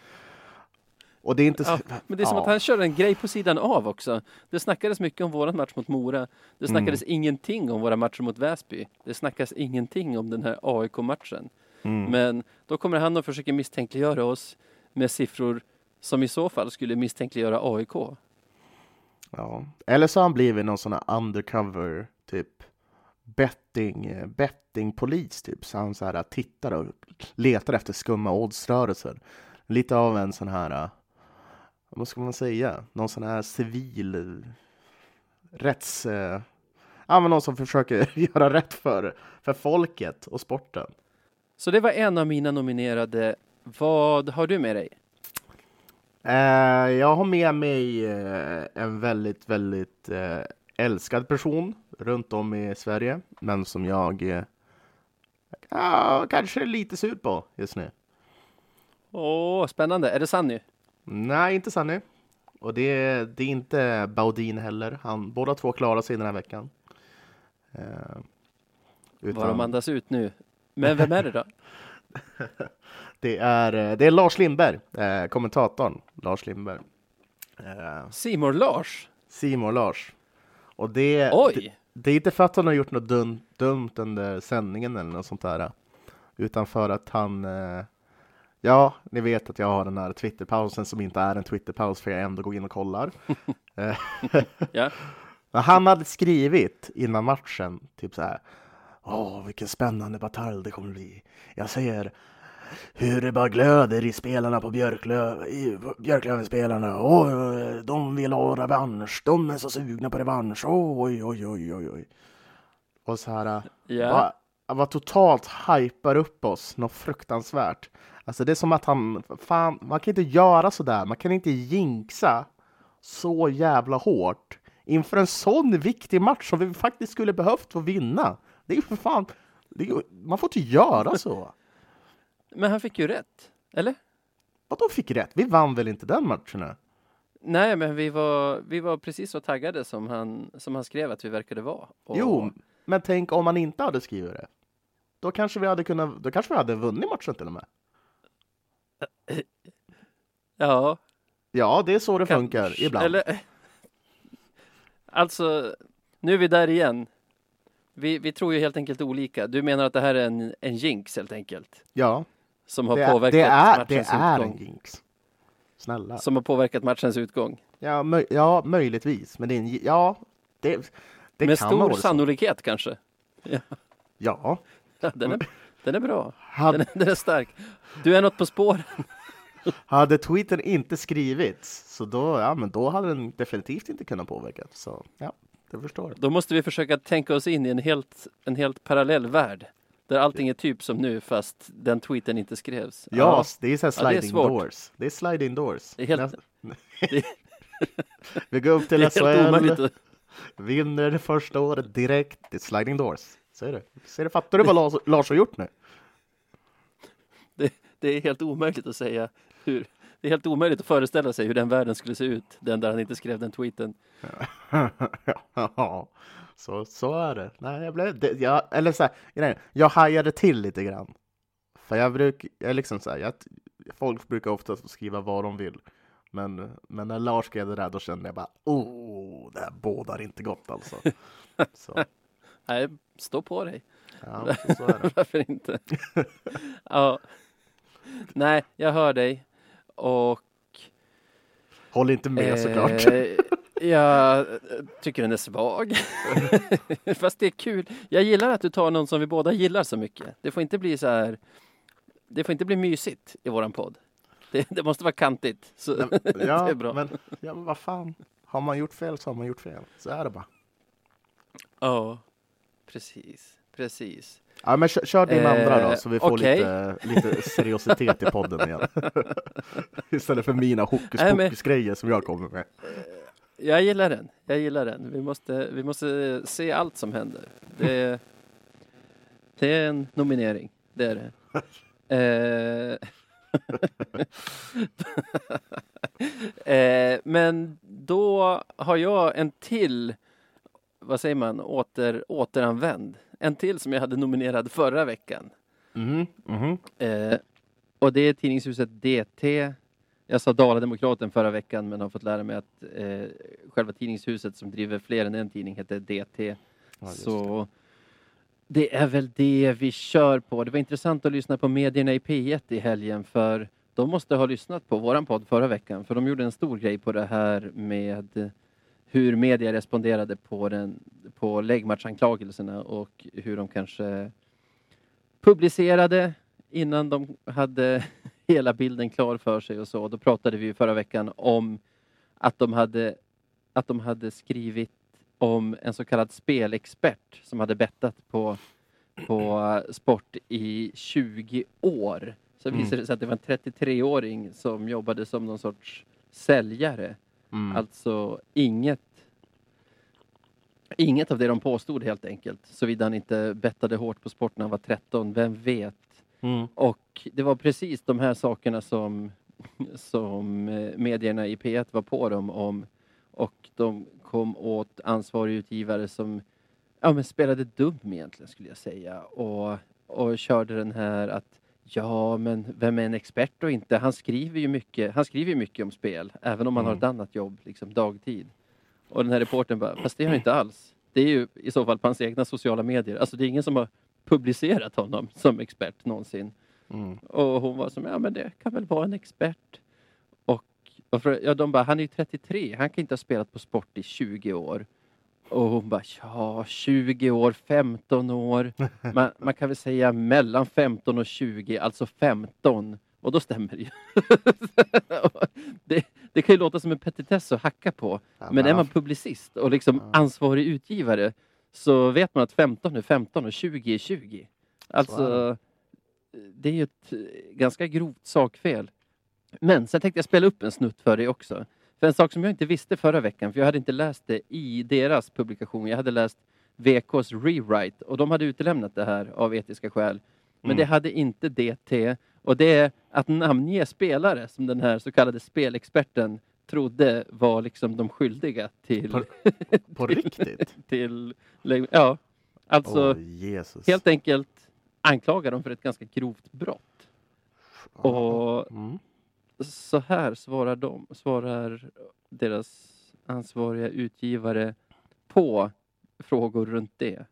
[SPEAKER 1] Och det är inte så...
[SPEAKER 2] Ja, Men det är som
[SPEAKER 1] ja.
[SPEAKER 2] att han kör en grej på sidan av också. Det snackades mycket om våran match mot Mora. Det snackades ingenting om våra matcher mot Väsby. Det snackas ingenting om den här AIK-matchen.
[SPEAKER 1] Mm.
[SPEAKER 2] Men då kommer han och försöker misstänkliggöra oss med siffror som i så fall skulle misstänkliggöra AIK.
[SPEAKER 1] Ja. Eller så har han blivit någon sån här undercover, typ betting, bettingpolis, typ. Så han så här tittar och letar efter skumma oddsrörelser. Lite av en sån här, vad ska man säga, någon sån här civil rätts... Ja, men någon som försöker göra rätt för, för folket och sporten.
[SPEAKER 2] Så det var en av mina nominerade. Vad har du med dig?
[SPEAKER 1] Eh, jag har med mig eh, en väldigt, väldigt eh, älskad person runt om i Sverige, men som jag eh, kanske är lite sur på just nu.
[SPEAKER 2] Åh, spännande. Är det Sanny?
[SPEAKER 1] Nej, inte Sanny. Och det, det är inte Baudin heller. Han, båda två klarar sig den här veckan. Eh,
[SPEAKER 2] Vad de andas ut nu. Men vem är det då?
[SPEAKER 1] det, är, eh, det är Lars Lindberg, eh, kommentatorn Lars Lindberg. Eh,
[SPEAKER 2] Simon Lars?
[SPEAKER 1] Simon Lars. Och det, det,
[SPEAKER 2] Oj!
[SPEAKER 1] det är inte för att han har gjort något dum, dumt under sändningen eller något sånt där. Utan för att han, eh, ja, ni vet att jag har den här Twitterpausen som inte är en Twitterpaus för jag ändå går in och kollar. Eh,
[SPEAKER 2] Ja.
[SPEAKER 1] Han hade skrivit innan matchen, typ så här. Åh, vilken spännande batalj det kommer bli. Jag ser hur det bara glöder i spelarna på Björklöv, i Björklöven-spelarna. Åh, de vill ha revansch. De är så sugna på revansch. Oj, oj, oj, oj, oj. Och så här,
[SPEAKER 2] Ja.
[SPEAKER 1] bara, bara totalt hypar upp oss något fruktansvärt. Alltså det är som att han, fan, man kan inte göra så där. Man kan inte jinxa så jävla hårt inför en sån viktig match som vi faktiskt skulle behövt få vinna. Det är ju för fan, är, man får inte göra så.
[SPEAKER 2] Men han fick ju rätt. Eller?
[SPEAKER 1] Vadå fick rätt? Vi vann väl inte den matchen?
[SPEAKER 2] Nej, men vi var, vi var precis så taggade som han, som han skrev att vi verkade vara. Och-
[SPEAKER 1] Jo, men tänk om man inte hade skrivit det. Då kanske vi hade kunnat, då kanske vi hade vunnit matchen till och med.
[SPEAKER 2] Ja,
[SPEAKER 1] Ja, det är så det funkar
[SPEAKER 2] kanske.
[SPEAKER 1] ibland.
[SPEAKER 2] Eller, alltså, nu är vi där igen. Vi, vi tror ju helt enkelt olika. Du menar att det här är en, en jinx helt enkelt?
[SPEAKER 1] Ja,
[SPEAKER 2] Som har
[SPEAKER 1] det är,
[SPEAKER 2] påverkat
[SPEAKER 1] det är, det
[SPEAKER 2] matchens
[SPEAKER 1] är
[SPEAKER 2] utgång?
[SPEAKER 1] en jinx. Snälla.
[SPEAKER 2] Som har påverkat matchens utgång?
[SPEAKER 1] Ja, möj, ja, möjligtvis. Men det är en, ja, det, det
[SPEAKER 2] Med
[SPEAKER 1] kan
[SPEAKER 2] stor
[SPEAKER 1] vara så.
[SPEAKER 2] sannolikhet kanske?
[SPEAKER 1] Ja,
[SPEAKER 2] Ja, den, är, den är bra. Den
[SPEAKER 1] hade,
[SPEAKER 2] är, den är stark. Du är något på spåren.
[SPEAKER 1] hade tweeten inte skrivits så då, ja, men då hade den definitivt inte kunnat påverka. Så ja, det förstår jag.
[SPEAKER 2] Då måste vi försöka tänka oss in i en helt, en helt parallell värld. Där allting är typ som nu fast den tweeten inte skrevs.
[SPEAKER 1] Ja, det är så här
[SPEAKER 2] Ja, det är
[SPEAKER 1] sliding doors. Det är sliding doors.
[SPEAKER 2] Det är helt- det-
[SPEAKER 1] Vi går upp till SHL.
[SPEAKER 2] att,
[SPEAKER 1] Vinner det första året direkt. Det är sliding doors. Ser du? Ser du? Fattar du vad Lars, Lars har gjort nu?
[SPEAKER 2] Det, det är helt omöjligt att säga hur... Det är helt omöjligt att föreställa sig hur den världen skulle se ut, den där han inte skrev den tweeten.
[SPEAKER 1] Ja, så, så är det. Nej, jag blev, det, jag, eller så här, jag hajade till lite grann. För jag brukar, jag liksom så här, jag, folk brukar ofta skriva vad de vill. Men, men när Lars skrev det där, då kände jag bara, oh, det här bådar inte gott alltså. Så,
[SPEAKER 2] Nej, stå på dig.
[SPEAKER 1] ja, så är det.
[SPEAKER 2] Varför inte? ja. Nej, jag hör dig. Och
[SPEAKER 1] Håll inte med såklart.
[SPEAKER 2] Eh, jag tycker den är svag. Fast det är kul. Jag gillar att du tar någon som vi båda gillar så mycket. Det får inte bli så här. Det får inte bli mysigt i våran podd. Det, det måste vara kantigt. Så
[SPEAKER 1] Nej,
[SPEAKER 2] det
[SPEAKER 1] ja,
[SPEAKER 2] är bra.
[SPEAKER 1] Men, ja, men vad fan. Har man gjort fel så har man gjort fel. Så är det bara.
[SPEAKER 2] Ja, precis. Precis.
[SPEAKER 1] Ja, men kör, kör din
[SPEAKER 2] Eh,
[SPEAKER 1] andra då, så vi får
[SPEAKER 2] okej.
[SPEAKER 1] lite, lite seriositet i podden igen. Istället för mina hokus
[SPEAKER 2] Nej, men-
[SPEAKER 1] pokus grejer som jag kommer med.
[SPEAKER 2] Jag gillar den. Jag gillar den. Vi måste, vi måste se allt som händer. Det, det är en nominering. Det är det. Eh, eh, men då har jag en till, vad säger man, åter, återanvänd. En till som jag hade nominerad förra veckan.
[SPEAKER 1] Mhm, mhm.
[SPEAKER 2] Eh, och det är tidningshuset DT. Jag sa Dala-Demokraten förra veckan men har fått lära mig att eh, själva tidningshuset som driver fler än en tidning heter DT.
[SPEAKER 1] Ja,
[SPEAKER 2] Så det är väl det vi kör på. Det var intressant att lyssna på medierna i P1 i helgen för de måste ha lyssnat på våran podd förra veckan för de gjorde en stor grej på det här med hur media responderade på, den, på läggmatchanklagelserna och hur de kanske publicerade innan de hade hela bilden klar för sig och så. Då pratade vi förra veckan om att de hade, att de hade skrivit om en så kallad spelexpert som hade bettat på, på sport i 20 år. Så
[SPEAKER 1] Mm.
[SPEAKER 2] visade det sig att det var en 33-åring som jobbade som någon sorts säljare.
[SPEAKER 1] Mm.
[SPEAKER 2] Alltså inget Inget av det de påstod helt enkelt. Såvida han inte bettade hårt på sport när han var 13, vem vet?
[SPEAKER 1] Mm.
[SPEAKER 2] Och det var precis de här sakerna som, som eh, medierna i P1 var på dem om. Och de kom åt ansvarig utgivare som ja, men spelade dum egentligen skulle jag säga. Och, och körde den här att ja, men vem är en expert och inte? Han skriver ju mycket, han skriver mycket om spel, även om han har ett annat jobb, liksom dagtid. Och den här reportern bara, fast det har han inte alls. Det är ju i så fall på hans egna sociala medier. Alltså det är ingen som har publicerat honom som expert någonsin.
[SPEAKER 1] Mm.
[SPEAKER 2] Och hon var som, ja men det kan väl vara en expert. Och varför, ja, de bara, han är ju 33, han kan inte ha spelat på sport i 20 år. Och hon bara, ja 20 år, 15 år. Man, man kan väl säga mellan 15 och 20, alltså 15. Och då stämmer det ju. det, det kan ju låta som en petitess att hacka på.
[SPEAKER 1] Ja,
[SPEAKER 2] Men är
[SPEAKER 1] ja.
[SPEAKER 2] man publicist och liksom ansvarig utgivare så vet man att 15 är 15 och 20 är 20. Alltså, det är ju ett ganska grovt sakfel. Men sen tänkte jag spela upp en snutt för dig också. För en sak som jag inte visste förra veckan, för jag hade inte läst det i deras publikation. Jag hade läst VKs rewrite och de hade utelämnat det här av etiska skäl. Men
[SPEAKER 1] Mm.
[SPEAKER 2] det hade inte DT. Och det är att namnge spelare som den här så kallade spelexperten trodde var liksom de skyldiga till...
[SPEAKER 1] På, på riktigt?
[SPEAKER 2] till ja, alltså
[SPEAKER 1] Jesus.
[SPEAKER 2] helt enkelt anklaga dem för ett ganska grovt brott. Och
[SPEAKER 1] Mm
[SPEAKER 2] så här svarar de, svarar deras ansvariga utgivare på frågor runt det.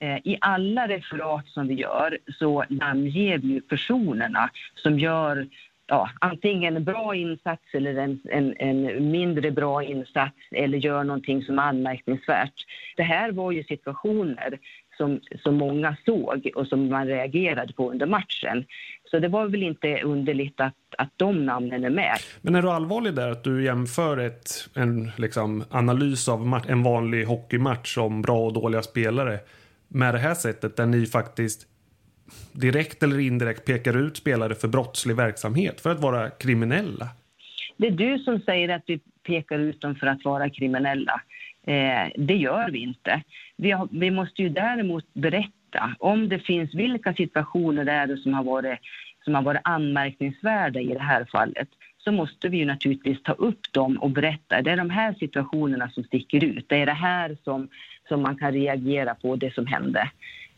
[SPEAKER 4] Eh, I alla referat som vi gör så namnger vi personerna som gör ja, antingen en bra insats eller en, en, en mindre bra insats eller gör någonting som är anmärkningsvärt. Det här var ju situationer som, som många såg och som man reagerade på under matchen. Så det var väl inte underligt att, att de namnen är med.
[SPEAKER 5] Men är du allvarlig där att du jämför ett, en liksom, analys av ma- en vanlig hockeymatch om bra och dåliga spelare med det här sättet där ni faktiskt direkt eller indirekt pekar ut spelare för brottslig verksamhet för att vara kriminella?
[SPEAKER 4] Det är du som säger att vi pekar ut dem för att vara kriminella. Eh, det gör vi inte. Vi, har, vi måste ju däremot berätta om det finns vilka situationer det är som har varit, som har varit anmärkningsvärda i det här fallet så måste vi ju naturligtvis ta upp dem och berätta. Det är de här situationerna som sticker ut. Det är det här som, som man kan reagera på, det som hände.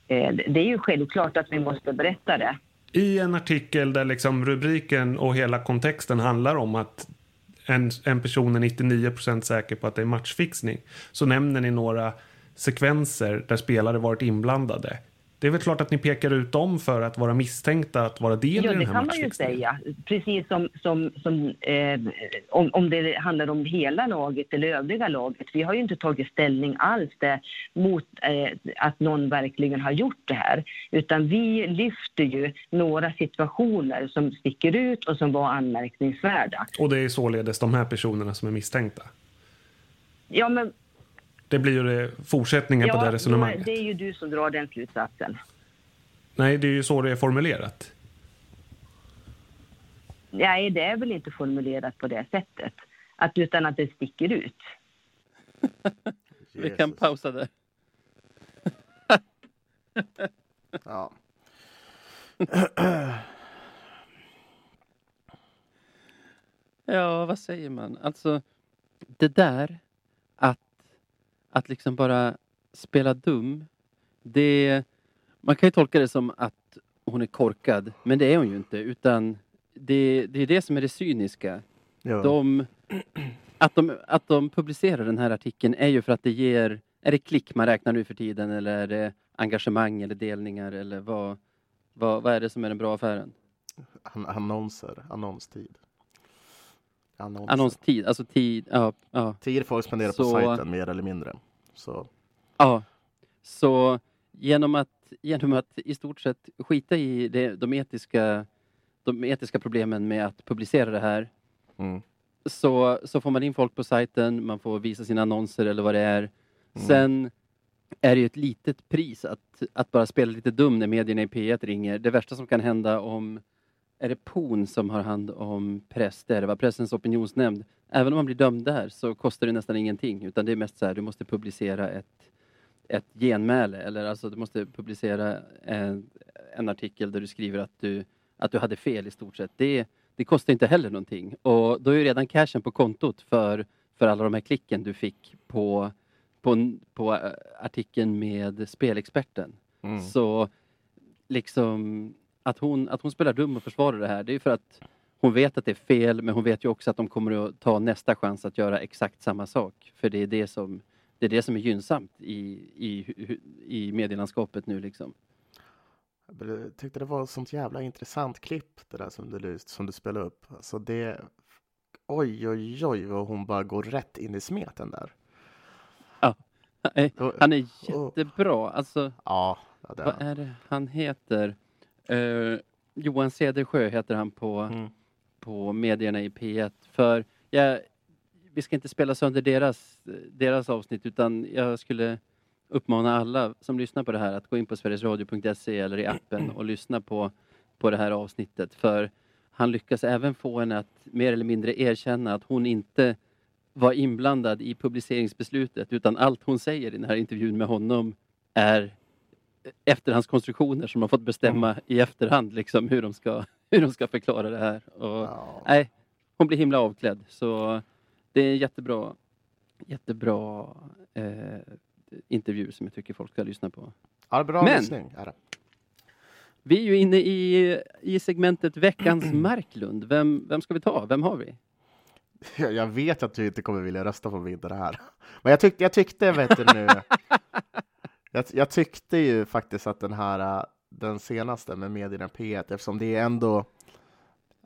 [SPEAKER 4] Eh, det är ju självklart att vi måste berätta det.
[SPEAKER 5] I en artikel där liksom rubriken och hela kontexten handlar om att en, en person är 99% säker på att det är matchfixning så nämner ni några sekvenser där spelare varit inblandade. Det är väl klart att ni pekar ut dem för att vara misstänkta att vara del
[SPEAKER 4] Ja,
[SPEAKER 5] i den
[SPEAKER 4] det
[SPEAKER 5] här
[SPEAKER 4] kan man ju säga. Precis som, som, som eh, om, om det handlar om hela laget eller övriga laget. Vi har ju inte tagit ställning alls där mot eh, att någon verkligen har gjort det här. Utan vi lyfter ju några situationer som sticker ut och som var anmärkningsvärda.
[SPEAKER 5] Och det är således de här personerna som är misstänkta.
[SPEAKER 4] Ja, men
[SPEAKER 5] Det blir ju det, fortsättningen på det
[SPEAKER 4] ja,
[SPEAKER 5] resonemanget.
[SPEAKER 4] det är ju du som drar den slutsatsen.
[SPEAKER 5] Nej, det är ju så det är formulerat.
[SPEAKER 4] Nej, det är väl inte formulerat på det sättet. Att, utan att det sticker ut.
[SPEAKER 2] Vi kan pausa där.
[SPEAKER 1] Ja.
[SPEAKER 2] Ja, vad säger man? Alltså, det där att liksom bara spela dum, det... Man kan ju tolka det som att hon är korkad, men det är hon ju inte. Utan det, det är det som är det cyniska.
[SPEAKER 1] Ja.
[SPEAKER 2] De, att, de, att de publicerar den här artikeln är ju för att det ger... Är det klick man räknar nu för tiden eller är det engagemang eller delningar eller vad, vad, vad är det som är den bra affären?
[SPEAKER 1] An- annonser, annonstid. Annonser.
[SPEAKER 2] Annonstid, alltså tid, ja, ja.
[SPEAKER 1] Tid folk spenderar på
[SPEAKER 2] Så-
[SPEAKER 1] sajten mer eller mindre. Så
[SPEAKER 2] Ja, så genom att, genom att i stort sett skita i det, de, etiska, de etiska problemen med att publicera det här
[SPEAKER 1] mm.
[SPEAKER 2] så, så får man in folk på sajten, man får visa sina annonser eller vad det är. Sen är det ju ett litet pris att, att bara spela lite dum när medierna i P1 ringer. Det värsta som kan hända om är det PON som har hand om press, det är det va? Pressens opinionsnämnd. Även om man blir dömd där så kostar det nästan ingenting utan det är mest så här, du måste publicera ett, ett genmäle eller alltså du måste publicera en, en artikel där du skriver att du, att du hade fel i stort sett. Det, det kostar inte heller någonting och då är ju redan cashen på kontot för, för alla de här klicken du fick på, på, på äh, artikeln med spelexperten.
[SPEAKER 1] Mm.
[SPEAKER 2] Så liksom att hon, att hon spelar dum och försvarar det här, det är för att hon vet att det är fel, men hon vet ju också att de kommer att ta nästa chans att göra exakt samma sak. För det är det som, det är, det som är gynnsamt i, i, i medielandskapet nu liksom.
[SPEAKER 1] Jag tyckte det var ett sånt jävla intressant klipp det där som du, lyst, som du spelade upp. Alltså det... Oj, oj, oj vad hon bara går rätt in i smeten där. Och-
[SPEAKER 2] Han är jättebra. Alltså,
[SPEAKER 1] Ja, ja, det
[SPEAKER 2] vad är det han heter? Eh, Johan Cedersjö heter han på,
[SPEAKER 1] Mm.
[SPEAKER 2] på medierna i P1. För jag, vi ska inte spela sönder deras, deras avsnitt utan jag skulle uppmana alla som lyssnar på det här att gå in på sverigesradio.se eller i appen och lyssna på, på det här avsnittet. För han lyckas även få henne att mer eller mindre erkänna att hon inte var inblandad i publiceringsbeslutet utan allt hon säger i den här intervjun med honom är efterhandskonstruktioner som de fått bestämma i efterhand liksom hur de ska, hur de ska förklara det här. Och,
[SPEAKER 1] Ja.
[SPEAKER 2] Nej, hon blir himla avklädd så det är en jättebra, jättebra eh, intervju som jag tycker folk ska lyssna på.
[SPEAKER 1] Ja, bra
[SPEAKER 2] Men-
[SPEAKER 1] lyssning. Det.
[SPEAKER 2] Vi är ju inne i, i segmentet Veckans Marklund. Vem, vem ska vi ta? Vem har vi?
[SPEAKER 1] Jag vet att du inte kommer vilja rösta på mig det här. Men jag tyckte, jag tyckte vet du nu. jag, jag tyckte ju faktiskt att den här, äh, den senaste med medierna P1, eftersom det är ändå,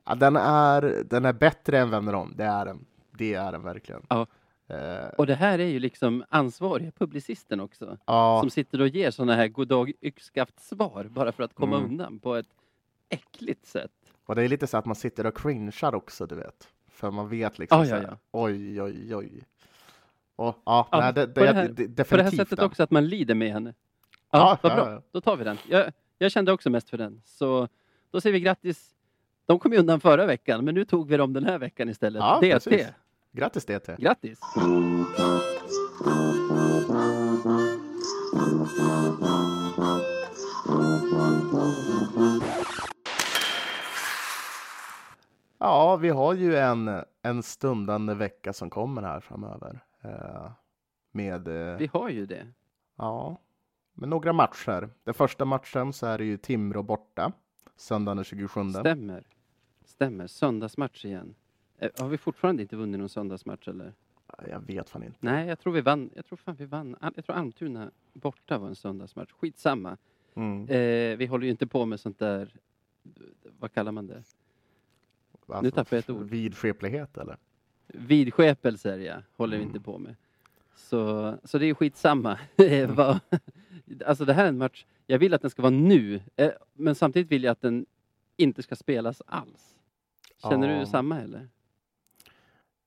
[SPEAKER 1] ja, den är, den är bättre än Vänder om. Det är den. Det är den verkligen.
[SPEAKER 2] Ja.
[SPEAKER 1] Eh,
[SPEAKER 2] Och det här är ju liksom ansvariga publicisten också.
[SPEAKER 1] ja,
[SPEAKER 2] Som sitter och ger sådana här goddag yxskaft svar bara för att komma
[SPEAKER 1] Mm.
[SPEAKER 2] undan på ett äckligt sätt.
[SPEAKER 1] och det är lite så att man sitter och cringear också, du vet. För man vet liksom
[SPEAKER 2] Ja,
[SPEAKER 1] så
[SPEAKER 2] ja,
[SPEAKER 1] här, oj, oj, oj. Och, ja,
[SPEAKER 2] Ja,
[SPEAKER 1] nej, det, det,
[SPEAKER 2] på det här- På det här sättet
[SPEAKER 1] den.
[SPEAKER 2] också att man lider med henne. Ja,
[SPEAKER 1] Ja,
[SPEAKER 2] vad bra. Då tar vi den. Jag, jag kände också mest för den. Så då säger vi grattis. De kom ju undan förra veckan, men nu tog vi dem den här veckan istället.
[SPEAKER 1] Ja,
[SPEAKER 2] DT.
[SPEAKER 1] precis. Grattis DT!
[SPEAKER 2] Grattis!
[SPEAKER 1] Ja, vi har ju en, en stundande vecka som kommer här framöver. Eh, med, eh,
[SPEAKER 2] Vi har ju det.
[SPEAKER 1] ja, med några matcher. Den första matchen så är det ju Timrå borta, söndagen den 27.
[SPEAKER 2] Stämmer. Stämmer. Söndagsmatch igen. Eh, Har vi fortfarande inte vunnit någon söndagsmatch eller?
[SPEAKER 1] Jag vet fan inte.
[SPEAKER 2] Nej, jag tror vi vann. Jag tror fan vi vann. Jag tror Almtuna borta var en söndagsmatch. Skitsamma.
[SPEAKER 1] Mm.
[SPEAKER 2] Eh, vi håller ju inte på med sånt där, vad kallar man det?
[SPEAKER 1] Alltså,
[SPEAKER 2] tappade jag ett ord.
[SPEAKER 1] Vidskeplighet eller?
[SPEAKER 2] Vidskepelser, ja. Håller vi
[SPEAKER 1] Mm.
[SPEAKER 2] inte på med. Så, så det är skitsamma. Vad- alltså det här är en match, jag vill att den ska vara nu. Eh, men samtidigt vill jag att den inte ska spelas alls. Känner
[SPEAKER 1] Ja.
[SPEAKER 2] du samma eller?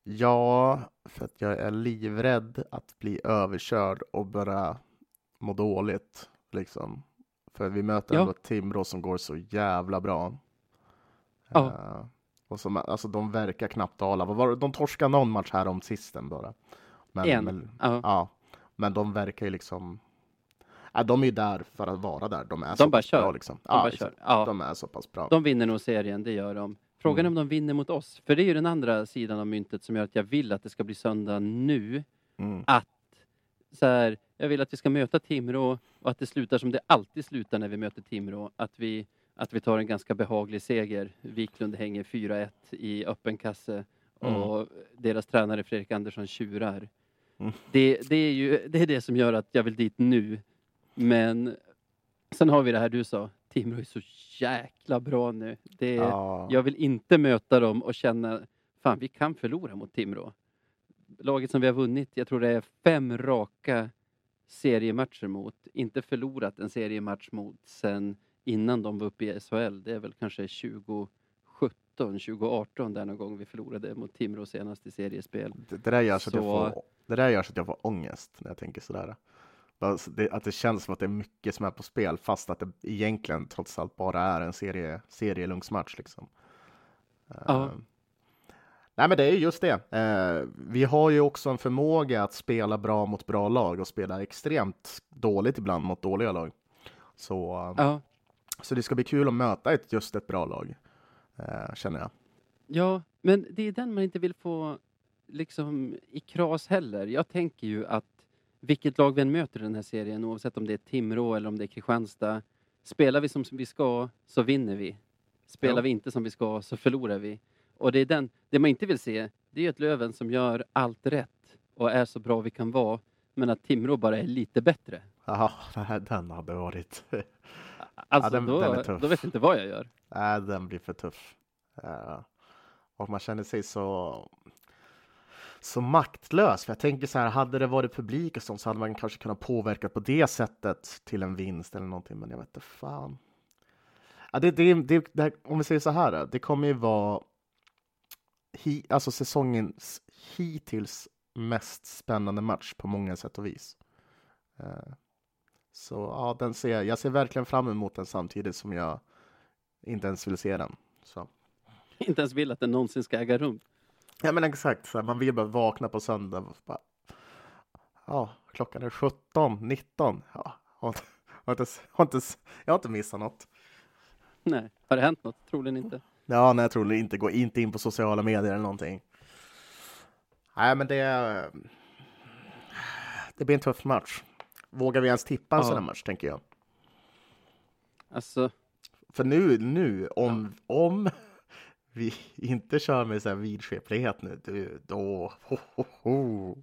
[SPEAKER 1] Ja, för att jag är livrädd att bli överkörd och börja må dåligt. Liksom. För vi möter
[SPEAKER 2] Ja.
[SPEAKER 1] ändå Timrå som går så jävla bra.
[SPEAKER 2] Ja.
[SPEAKER 1] Eh, och som, alltså, de verkar knappt det? De torskade någon match här om sisten bara. Men,
[SPEAKER 2] En.
[SPEAKER 1] Men,
[SPEAKER 2] Ja.
[SPEAKER 1] ja, men de verkar ju liksom... Ja, de är ju där för att vara där. De är
[SPEAKER 2] De
[SPEAKER 1] så pass bra.
[SPEAKER 2] kör.
[SPEAKER 1] Liksom.
[SPEAKER 2] De
[SPEAKER 1] ja,
[SPEAKER 2] bara kör. Ja.
[SPEAKER 1] de är så pass bra.
[SPEAKER 2] De vinner nog serien, det gör de. Frågan är
[SPEAKER 1] Mm.
[SPEAKER 2] om de vinner mot oss. För det är ju den andra sidan av myntet som gör att jag vill att det ska bli söndag nu.
[SPEAKER 1] Mm.
[SPEAKER 2] Att så här, jag vill att vi ska möta Timrå och att det slutar som det alltid slutar när vi möter Timrå. Att vi, att vi tar en ganska behaglig seger. Wiklund hänger 4-1 i öppen kasse och deras tränare Fredrik Andersson tjurar.
[SPEAKER 1] Mm.
[SPEAKER 2] Det, det, är ju, det är det som gör att jag vill dit nu. Men sen har vi det här du sa. Timrå är så jäkla bra nu. Det,
[SPEAKER 1] Ja.
[SPEAKER 2] Jag vill inte möta dem och känna, fan vi kan förlora mot Timrå. Laget som vi har vunnit, jag tror det är fem raka seriematcher mot. Inte förlorat en seriematch mot sen innan de var uppe i SHL. Det är väl kanske 2017, 2018 där någon gång vi förlorade mot Timrå senast i seriespel.
[SPEAKER 1] Det, det, där gör så att jag får, det där gör så att jag får ångest när jag tänker sådär. Alltså, det, att det känns som att det är mycket som är på spel fast att det egentligen trots allt bara är en serie, serielungsmatch. Liksom.
[SPEAKER 2] Ja.
[SPEAKER 1] Eh, nej men det är just det. Eh, vi har ju också en förmåga att spela bra mot bra lag och spela extremt dåligt ibland mot dåliga lag. Så, eh,
[SPEAKER 2] Ja,
[SPEAKER 1] så det ska bli kul att möta ett, just ett bra lag, eh, känner jag.
[SPEAKER 2] Ja, men det är den man inte vill få liksom i kras heller. Jag tänker ju att vilket lag vi än möter i den här serien, oavsett om det är Timrå eller om det är Kristianstad, spelar vi som vi ska så vinner vi. Spelar
[SPEAKER 1] Ja.
[SPEAKER 2] vi inte som vi ska så förlorar vi. Och det är den, det man inte vill se, det är ett Löven som gör allt rätt och är så bra vi kan vara, men att Timrå bara är lite bättre.
[SPEAKER 1] Här- den hade varit...
[SPEAKER 2] Alltså
[SPEAKER 1] den-
[SPEAKER 2] då,
[SPEAKER 1] den
[SPEAKER 2] då vet jag inte vad jag gör.
[SPEAKER 1] Nej, den blir för tuff. Eh, och man känner sig så, så maktlös. För jag tänker så här, hade det varit publik och sånt så hade man kanske kunnat påverka på det sättet till en vinst eller någonting. Men jag vet inte fan. Ja, det, det, det, det, om vi säger så här, det kommer ju vara hi, alltså säsongens hittills mest spännande match på många sätt och vis. Så ja, den ser, jag ser verkligen fram emot den samtidigt som jag inte ens vill se den. Så.
[SPEAKER 2] Inte ens vill att den någonsin ska äga rum.
[SPEAKER 1] Ja men exakt, så här, man vill bara vakna på söndag och bara, Ja, klockan är 17, 19. Ja, har inte, har inte, jag har inte missat något.
[SPEAKER 2] Nej, har det hänt något? Troligen inte.
[SPEAKER 1] Ja, nej, tror inte. Gå inte in på sociala medier eller någonting. Nej, men det... Det blir en tuff match. Vågar vi ens tippa en
[SPEAKER 2] Ja.
[SPEAKER 1] sån här match, tänker jag?
[SPEAKER 2] Alltså,
[SPEAKER 1] För nu, nu om, om vi inte kör med så här vidskeplighet nu, du, då... Ho, ho, ho.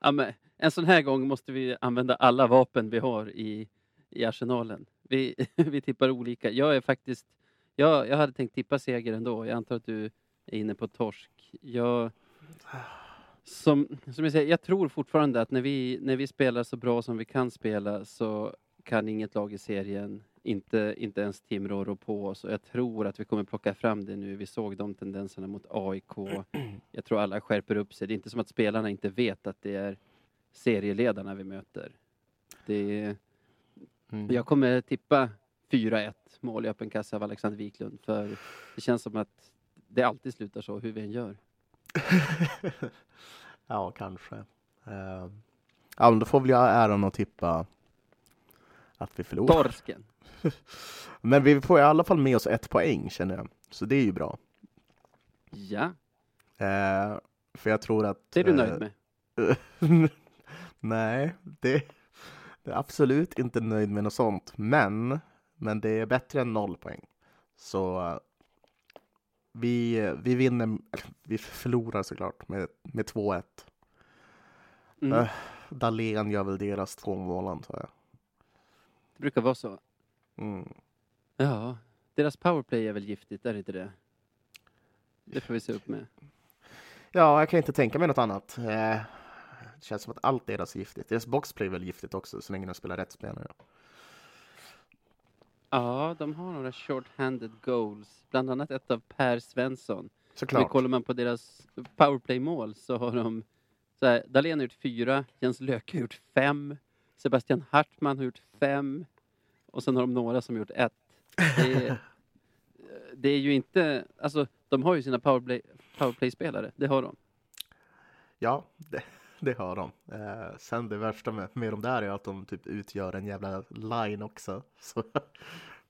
[SPEAKER 2] Ja, men en sån här gång måste vi använda alla vapen vi har i, i arsenalen. Vi, vi tippar olika. Jag är faktiskt... Jag, jag hade tänkt tippa seger ändå. Jag antar att du är inne på torsk. Jag, som, som jag säger, jag tror fortfarande att när vi, när vi spelar så bra som vi kan spela så kan inget lag i serien, inte, inte ens Timrå, rå på oss. Och jag tror att vi kommer plocka fram det nu. Vi såg de tendenserna mot AIK. Jag tror alla skärper upp sig. Det är inte som att spelarna inte vet att det är serieledarna vi möter. Det är,
[SPEAKER 1] Mm.
[SPEAKER 2] jag kommer tippa 4-1 mål i öppen kassa av Alexander Wiklund. För det känns som att det alltid slutar så, hur vi än gör.
[SPEAKER 1] ja, kanske. Eh, ja, men då får väl jag äran att tippa att vi förlorar.
[SPEAKER 2] Torsken.
[SPEAKER 1] Men vi får i alla fall med oss ett poäng känner jag. Så det är ju bra.
[SPEAKER 2] Ja,
[SPEAKER 1] Eh, för jag tror att...
[SPEAKER 2] det är du
[SPEAKER 1] eh,
[SPEAKER 2] nöjd med.
[SPEAKER 1] Nej, det, det är absolut inte nöjd med något sånt. Men, men det är bättre än noll poäng. Så vi, vi vinner, vi förlorar såklart med, med 2-1.
[SPEAKER 2] Mm.
[SPEAKER 1] Eh, Dahlén gör väl deras två mål antar jag.
[SPEAKER 2] Det brukar vara så.
[SPEAKER 1] Mm.
[SPEAKER 2] Ja, deras powerplay är väl giftigt, är det inte det? Det får vi se upp med.
[SPEAKER 1] Ja, jag kan inte tänka mig något annat. Eh, det känns som att allt deras är giftigt. Deras boxplay är väl giftigt också, så länge de spelar rätt spelare.
[SPEAKER 2] Ja, de har några short-handed goals. Bland annat ett av Per Svensson. Men
[SPEAKER 1] Såklart.
[SPEAKER 2] kollar man på deras powerplay-mål så har de... Så här, Dahlén har gjort fyra, Jens Löke har gjort fem, Sebastian Hartman har gjort fem och sen har de några som har gjort ett. Det är, det är ju inte... Alltså, de har ju sina powerplay, powerplay-spelare, det har de.
[SPEAKER 1] Ja, det, det har de. Eh, sen det värsta med, med de där är att de typ utgör en jävla line också. Så,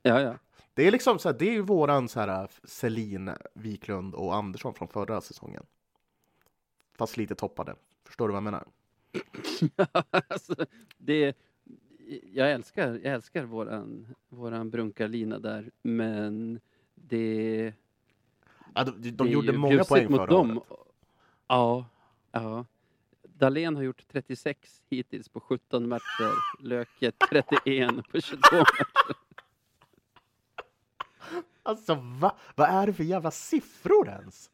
[SPEAKER 2] Ja, ja.
[SPEAKER 1] det är liksom så här, det är ju våran så här Selin, Wiklund och Andersson från förra säsongen. Fast lite toppade. Förstår du vad jag menar?
[SPEAKER 2] alltså, det, jag älskar, jag älskar våran, våran brunkarlina där, men det...
[SPEAKER 1] Ja, de de,
[SPEAKER 2] det är
[SPEAKER 1] gjorde många poäng
[SPEAKER 2] mot
[SPEAKER 1] förra
[SPEAKER 2] dem.
[SPEAKER 1] året.
[SPEAKER 2] Ja, ja. Dahlén har gjort 36 hittills på 17 matcher. Löke 31 på 22 matcher.
[SPEAKER 1] Alltså va? Vad är det för jävla siffror ens?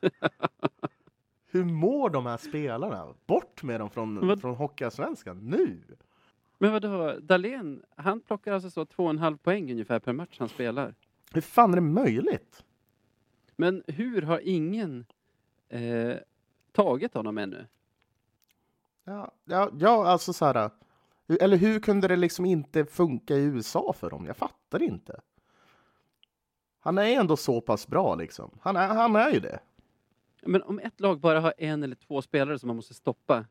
[SPEAKER 1] Hur mår de här spelarna? Bort med dem från,
[SPEAKER 2] Vad-
[SPEAKER 1] från Hockeyallsvenskan nu!
[SPEAKER 2] Men vadå, Dahlén, han plockar alltså så 2,5 poäng ungefär per match han spelar.
[SPEAKER 1] Hur fan är det möjligt?
[SPEAKER 2] Men hur har ingen eh, tagit honom ännu?
[SPEAKER 1] Ja, ja, ja alltså så här. Eh, eller hur kunde det liksom inte funka i USA för dem? Jag fattar inte. Han är ändå så pass bra liksom. Han är, han är ju det.
[SPEAKER 2] Men om ett lag bara har en eller två spelare som man måste stoppa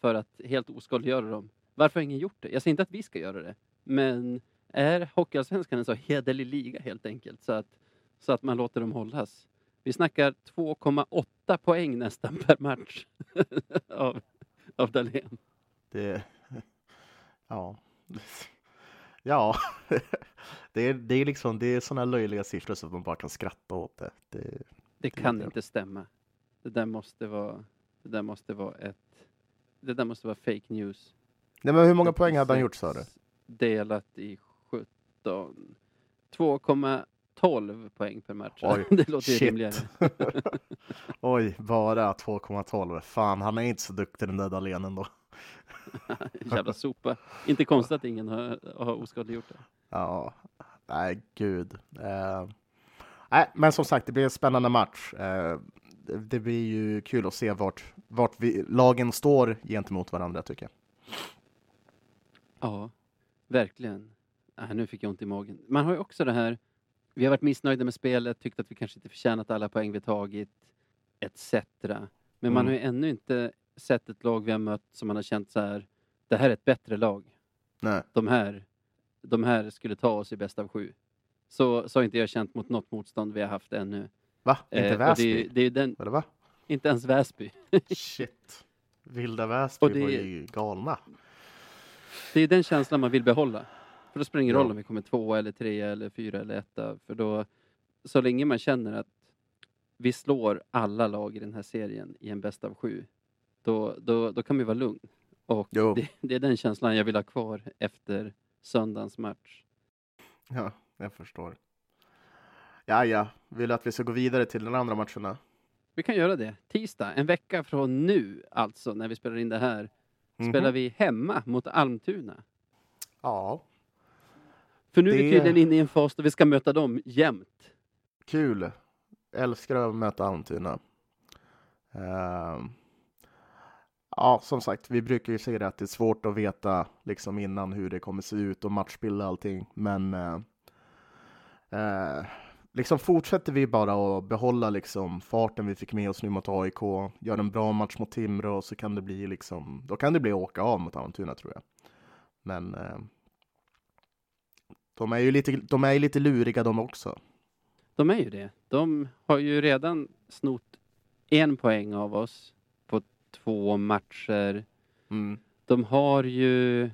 [SPEAKER 2] för att helt oskadliggöra dem, varför har ingen gjort det? Jag säger inte att vi ska göra det, men är Hockeyallsvenskan en så hederlig liga helt enkelt så att, så att man låter dem hållas? Vi snackar 2,8 poäng nästan per match av, av Dahlén.
[SPEAKER 1] det ja. Ja, det är, det är liksom det är sådana löjliga siffror så att man bara kan skratta åt det. det
[SPEAKER 2] Det kan
[SPEAKER 1] det.
[SPEAKER 2] inte stämma. Det där måste vara, det där måste vara ett, det där måste vara fake news.
[SPEAKER 1] Nej, men hur många poäng hade han gjort sa du?
[SPEAKER 2] Delat i 17. 2,12 poäng per match.
[SPEAKER 1] Oj,
[SPEAKER 2] det låter ju rimligare.
[SPEAKER 1] Oj, bara 2,12. Fan, han är inte så duktig den där Dahlén ändå.
[SPEAKER 2] Jävla sopa. Inte konstigt att ingen har, har oskadliggjort det.
[SPEAKER 1] Ja, nej gud. Eh, nej, men som sagt, det blir en spännande match. Eh, det, det blir ju kul att se vart, vart vi, lagen står gentemot varandra tycker jag.
[SPEAKER 2] Ja, verkligen. Äh, nu fick jag ont i magen. Man har ju också det här, vi har varit missnöjda med spelet, tyckt att vi kanske inte förtjänat alla poäng vi tagit, etc. Men man
[SPEAKER 1] Mm.
[SPEAKER 2] har ju ännu inte sett ett lag vi har mött som man har känt så här, det här är ett bättre lag.
[SPEAKER 1] Nej.
[SPEAKER 2] De här, de här skulle ta oss i bästa av sju. Så, så har inte jag känt mot något motstånd vi har haft ännu.
[SPEAKER 1] Va? Inte
[SPEAKER 2] Eh, och
[SPEAKER 1] Väsby?
[SPEAKER 2] Det, är- det är den,
[SPEAKER 1] Eller va?
[SPEAKER 2] inte ens Väsby.
[SPEAKER 1] Shit. Vilda Väsby
[SPEAKER 2] Och det-
[SPEAKER 1] var ju galna.
[SPEAKER 2] Det är den känslan man vill behålla. För då spelar det ingen roll om vi kommer två eller tre eller fyra eller etta. För då, så länge man känner att vi slår alla lag i den här serien i en bäst av sju, då, då, då kan vi vara lugn. Och det, det är den känslan jag vill ha kvar efter söndagens match.
[SPEAKER 1] Ja, jag förstår. Ja, ja. Vill du att vi ska gå vidare till den andra matcherna?
[SPEAKER 2] Vi kan göra det. Tisdag, en vecka från nu alltså, när vi spelar in det här,
[SPEAKER 1] Mhm.
[SPEAKER 2] spelar vi hemma mot Almtuna.
[SPEAKER 1] Ja,
[SPEAKER 2] För nu är vi
[SPEAKER 1] Det-
[SPEAKER 2] tydligen inne i en fas där vi ska möta dem jämt.
[SPEAKER 1] kul. Älskar att möta Almtuna. Ehm, ja, som sagt, vi brukar ju säga det att det är svårt att veta liksom innan hur det kommer se ut och matchbild och allting. Men eh, eh, liksom fortsätter vi bara att behålla liksom farten vi fick med oss nu mot AIK, gör en bra match mot Timrå så kan det bli liksom, då kan det bli åka av mot Almtuna tror jag. Men eh, de är ju lite, de är lite luriga de också.
[SPEAKER 2] De är ju det. De har ju redan snott en poäng av oss på två matcher.
[SPEAKER 1] Mm.
[SPEAKER 2] De har ju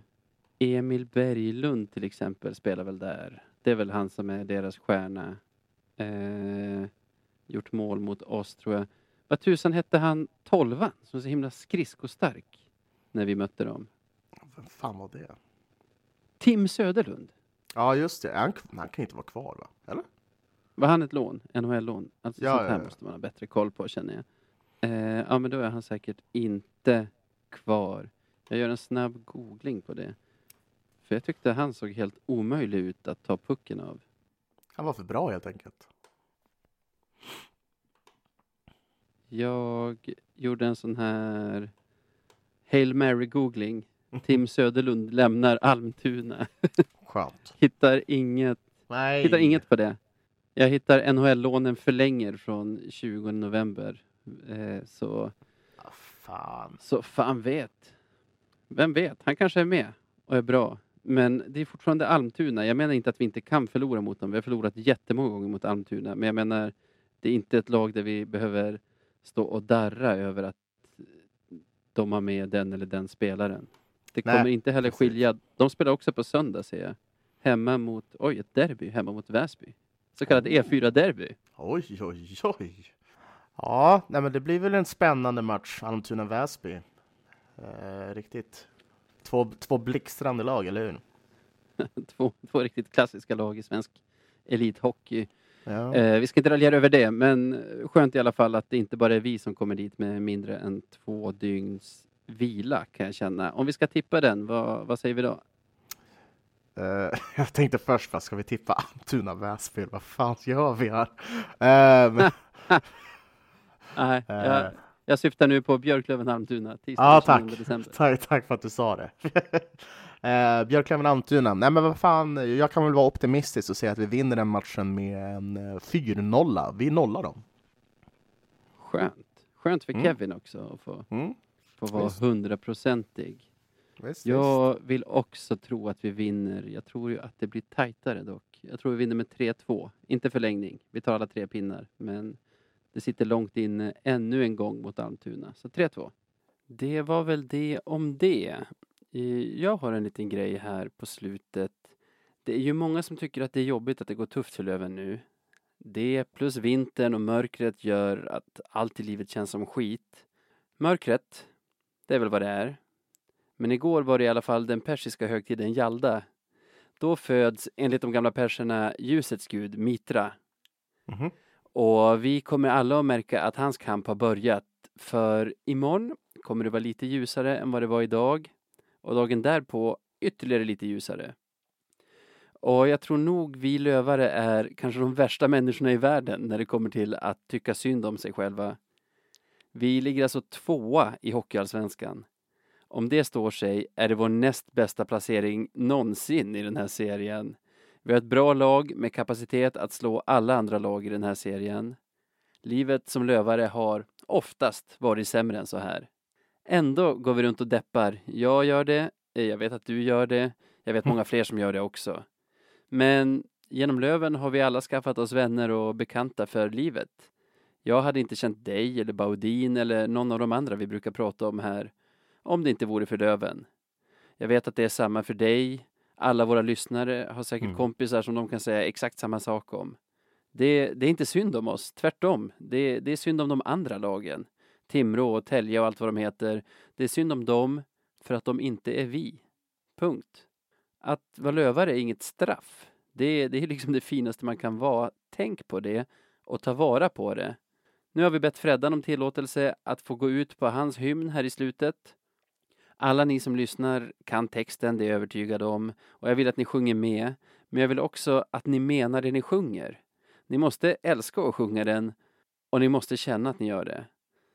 [SPEAKER 2] Emil Berglund till exempel spelar väl där. Det är väl han som är deras stjärna. Eh, gjort mål mot oss tror jag. Vad tusan hette han tolvan som är så himla skridskostark när vi mötte dem?
[SPEAKER 1] Vem fan var det?
[SPEAKER 2] Tim Söderlund.
[SPEAKER 1] Ja just det, han, han kan inte vara kvar va? Eller?
[SPEAKER 2] Var han ett lån? NHL-lån? Alltså,
[SPEAKER 1] Ja,
[SPEAKER 2] sånt här
[SPEAKER 1] ja, ja.
[SPEAKER 2] måste man ha bättre koll på känner jag. Eh, ja, men då är han säkert inte kvar. Jag gör en snabb googling på det. För jag tyckte han såg helt omöjlig ut att ta pucken av.
[SPEAKER 1] Han var för bra helt enkelt.
[SPEAKER 2] Jag gjorde en sån här Hail Mary-googling. Tim Söderlund lämnar Almtuna.
[SPEAKER 1] Skönt.
[SPEAKER 2] Hittar inget,
[SPEAKER 1] Nej.
[SPEAKER 2] hittar inget på det. Jag hittar NHL-lånen förlänger från 20 november. Eh, så
[SPEAKER 1] Ah, fan.
[SPEAKER 2] Så fan vet. Vem vet? Han kanske är med och är bra. Men det är fortfarande Almtuna. Jag menar inte att vi inte kan förlora mot dem. Vi har förlorat jättemånga gånger mot Almtuna. Men jag menar, det är inte ett lag där vi behöver stå och darra över att de har med den eller den spelaren. Det
[SPEAKER 1] Nej,
[SPEAKER 2] kommer inte heller skilja. De spelar också på söndag ser jag. Hemma mot, oj ett derby, hemma mot Väsby. Så kallat
[SPEAKER 1] Oh.
[SPEAKER 2] E4-derby.
[SPEAKER 1] Oj, oj, oj. Ja, nej, men det blir väl en spännande match, Almtuna-Väsby. Eh, riktigt. Två, två blixtrande lag, eller hur?
[SPEAKER 2] Två, två riktigt klassiska lag i svensk elithockey.
[SPEAKER 1] Ja.
[SPEAKER 2] Eh, vi ska inte raljera över det, men skönt i alla fall att det inte bara är vi som kommer dit med mindre än två dygns vila kan jag känna. Om vi ska tippa den, vad, vad säger vi då?
[SPEAKER 1] Eh, jag tänkte först, vad ska vi tippa? Almtuna-Väsby? Vad fan gör vi här? Eh, men,
[SPEAKER 2] Nej,
[SPEAKER 1] Eh.
[SPEAKER 2] jag, jag syftar nu på Björklöven Almtuna, tisdag
[SPEAKER 1] Ja,
[SPEAKER 2] den 29
[SPEAKER 1] tack. tack. Tack för att du sa det. eh, Björklöven Almtuna. Nej men vad fan, jag kan väl vara optimistisk och säga att vi vinner den matchen med en eh, 4-0. Vi nollar dem.
[SPEAKER 2] Skönt. Skönt för
[SPEAKER 1] Mm.
[SPEAKER 2] Kevin också att få,
[SPEAKER 1] Mm.
[SPEAKER 2] Få vara
[SPEAKER 1] Visst.
[SPEAKER 2] hundraprocentig.
[SPEAKER 1] Visst, visst.
[SPEAKER 2] Jag vill också tro att vi vinner. Jag tror ju att det blir tajtare dock. Jag tror vi vinner med 3-2. Inte förlängning. Vi tar alla tre pinnar. Men det sitter långt inne ännu en gång mot Almtuna. Så 3-2. Det var väl det om det. Jag har en liten grej här på slutet. Det är ju många som tycker att det är jobbigt att det går tufft för Löven nu. Det plus vintern och mörkret gör att allt i livet känns som skit. Mörkret, det är väl vad det är. Men igår var det i alla fall den persiska högtiden Jalda. Då föds enligt de gamla perserna ljusets gud Mitra.
[SPEAKER 1] Mhm.
[SPEAKER 2] Och vi kommer alla att märka att hans kamp har börjat. För imorgon kommer det vara lite ljusare än vad det var idag. Och dagen därpå ytterligare lite ljusare. Och jag tror nog vi lövare är kanske de värsta människorna i världen när det kommer till att tycka synd om sig själva. Vi ligger alltså tvåa i Hockeyallsvenskan. Om det står sig är det vår näst bästa placering någonsin i den här serien. Vi har ett bra lag med kapacitet att slå alla andra lag i den här serien. Livet som lövare har oftast varit sämre än så här. Ändå går vi runt och deppar. Jag gör det, eh, jag vet att du gör det, jag vet många fler som gör det också. Men genom Löven har vi alla skaffat oss vänner och bekanta för livet. Jag hade inte känt dig eller Baudin eller någon av de andra vi brukar prata om här om det inte vore för Löven. Jag vet att det är samma för dig. Alla våra lyssnare har säkert
[SPEAKER 1] Mm.
[SPEAKER 2] kompisar som de kan säga exakt samma sak om. Det, det är inte synd om oss, tvärtom. Det, det är synd om de andra lagen. Timrå och Tälje och allt vad de heter. Det är synd om dem för att de inte är vi. Punkt. Att vara lövare är inget straff. Det, det är liksom det finaste man kan vara. Tänk på det och ta vara på det. Nu har vi bett Freddan om tillåtelse att få gå ut på hans hymn här i slutet. Alla ni som lyssnar kan texten, det är jag övertygad om. Och jag vill att ni sjunger med. Men jag vill också att ni menar det ni sjunger. Ni måste älska att sjunga den och ni måste känna att ni gör det.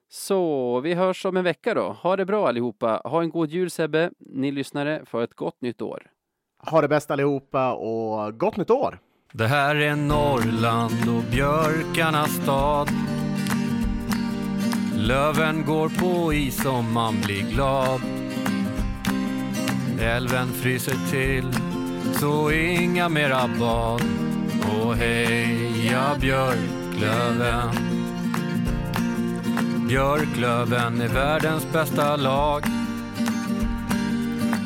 [SPEAKER 2] Så vi hörs om en vecka då. Ha det bra allihopa. Ha en god jul Sebbe. Ni lyssnare får ett gott nytt år.
[SPEAKER 1] Ha det bäst allihopa och gott nytt år!
[SPEAKER 6] Det här är Norrland och björkarnas stad. Löven går på is om man blir glad. Älven fryser till, så inga mera bad. Och heja Björklöven. Björklöven är världens bästa lag.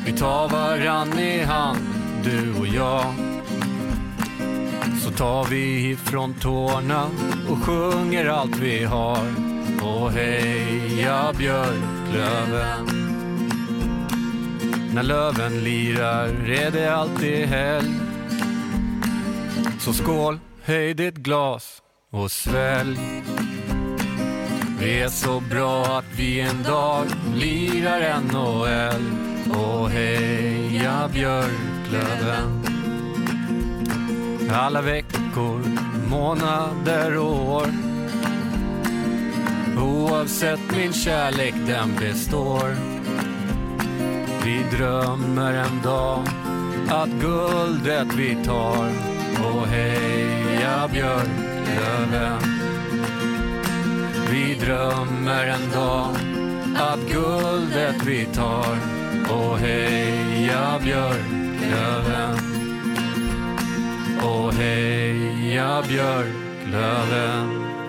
[SPEAKER 6] Vi tar varann i hand, du och jag. Så tar vi ifrån tårna och sjunger allt vi har. Och heja Björklöven. När löven lirar är det alltid helg. Så skål, höj ditt glas och svälj. Vi är så bra att vi en dag lirar NHL. Och heja Björklöven. Alla veckor, månader och år. Oavsett min kärlek, den består. Vi drömmer en dag att guldet vi tar. Och heja Björklöven. Vi drömmer en dag att guldet vi tar. Och heja Björklöven. Och heja Björklöven.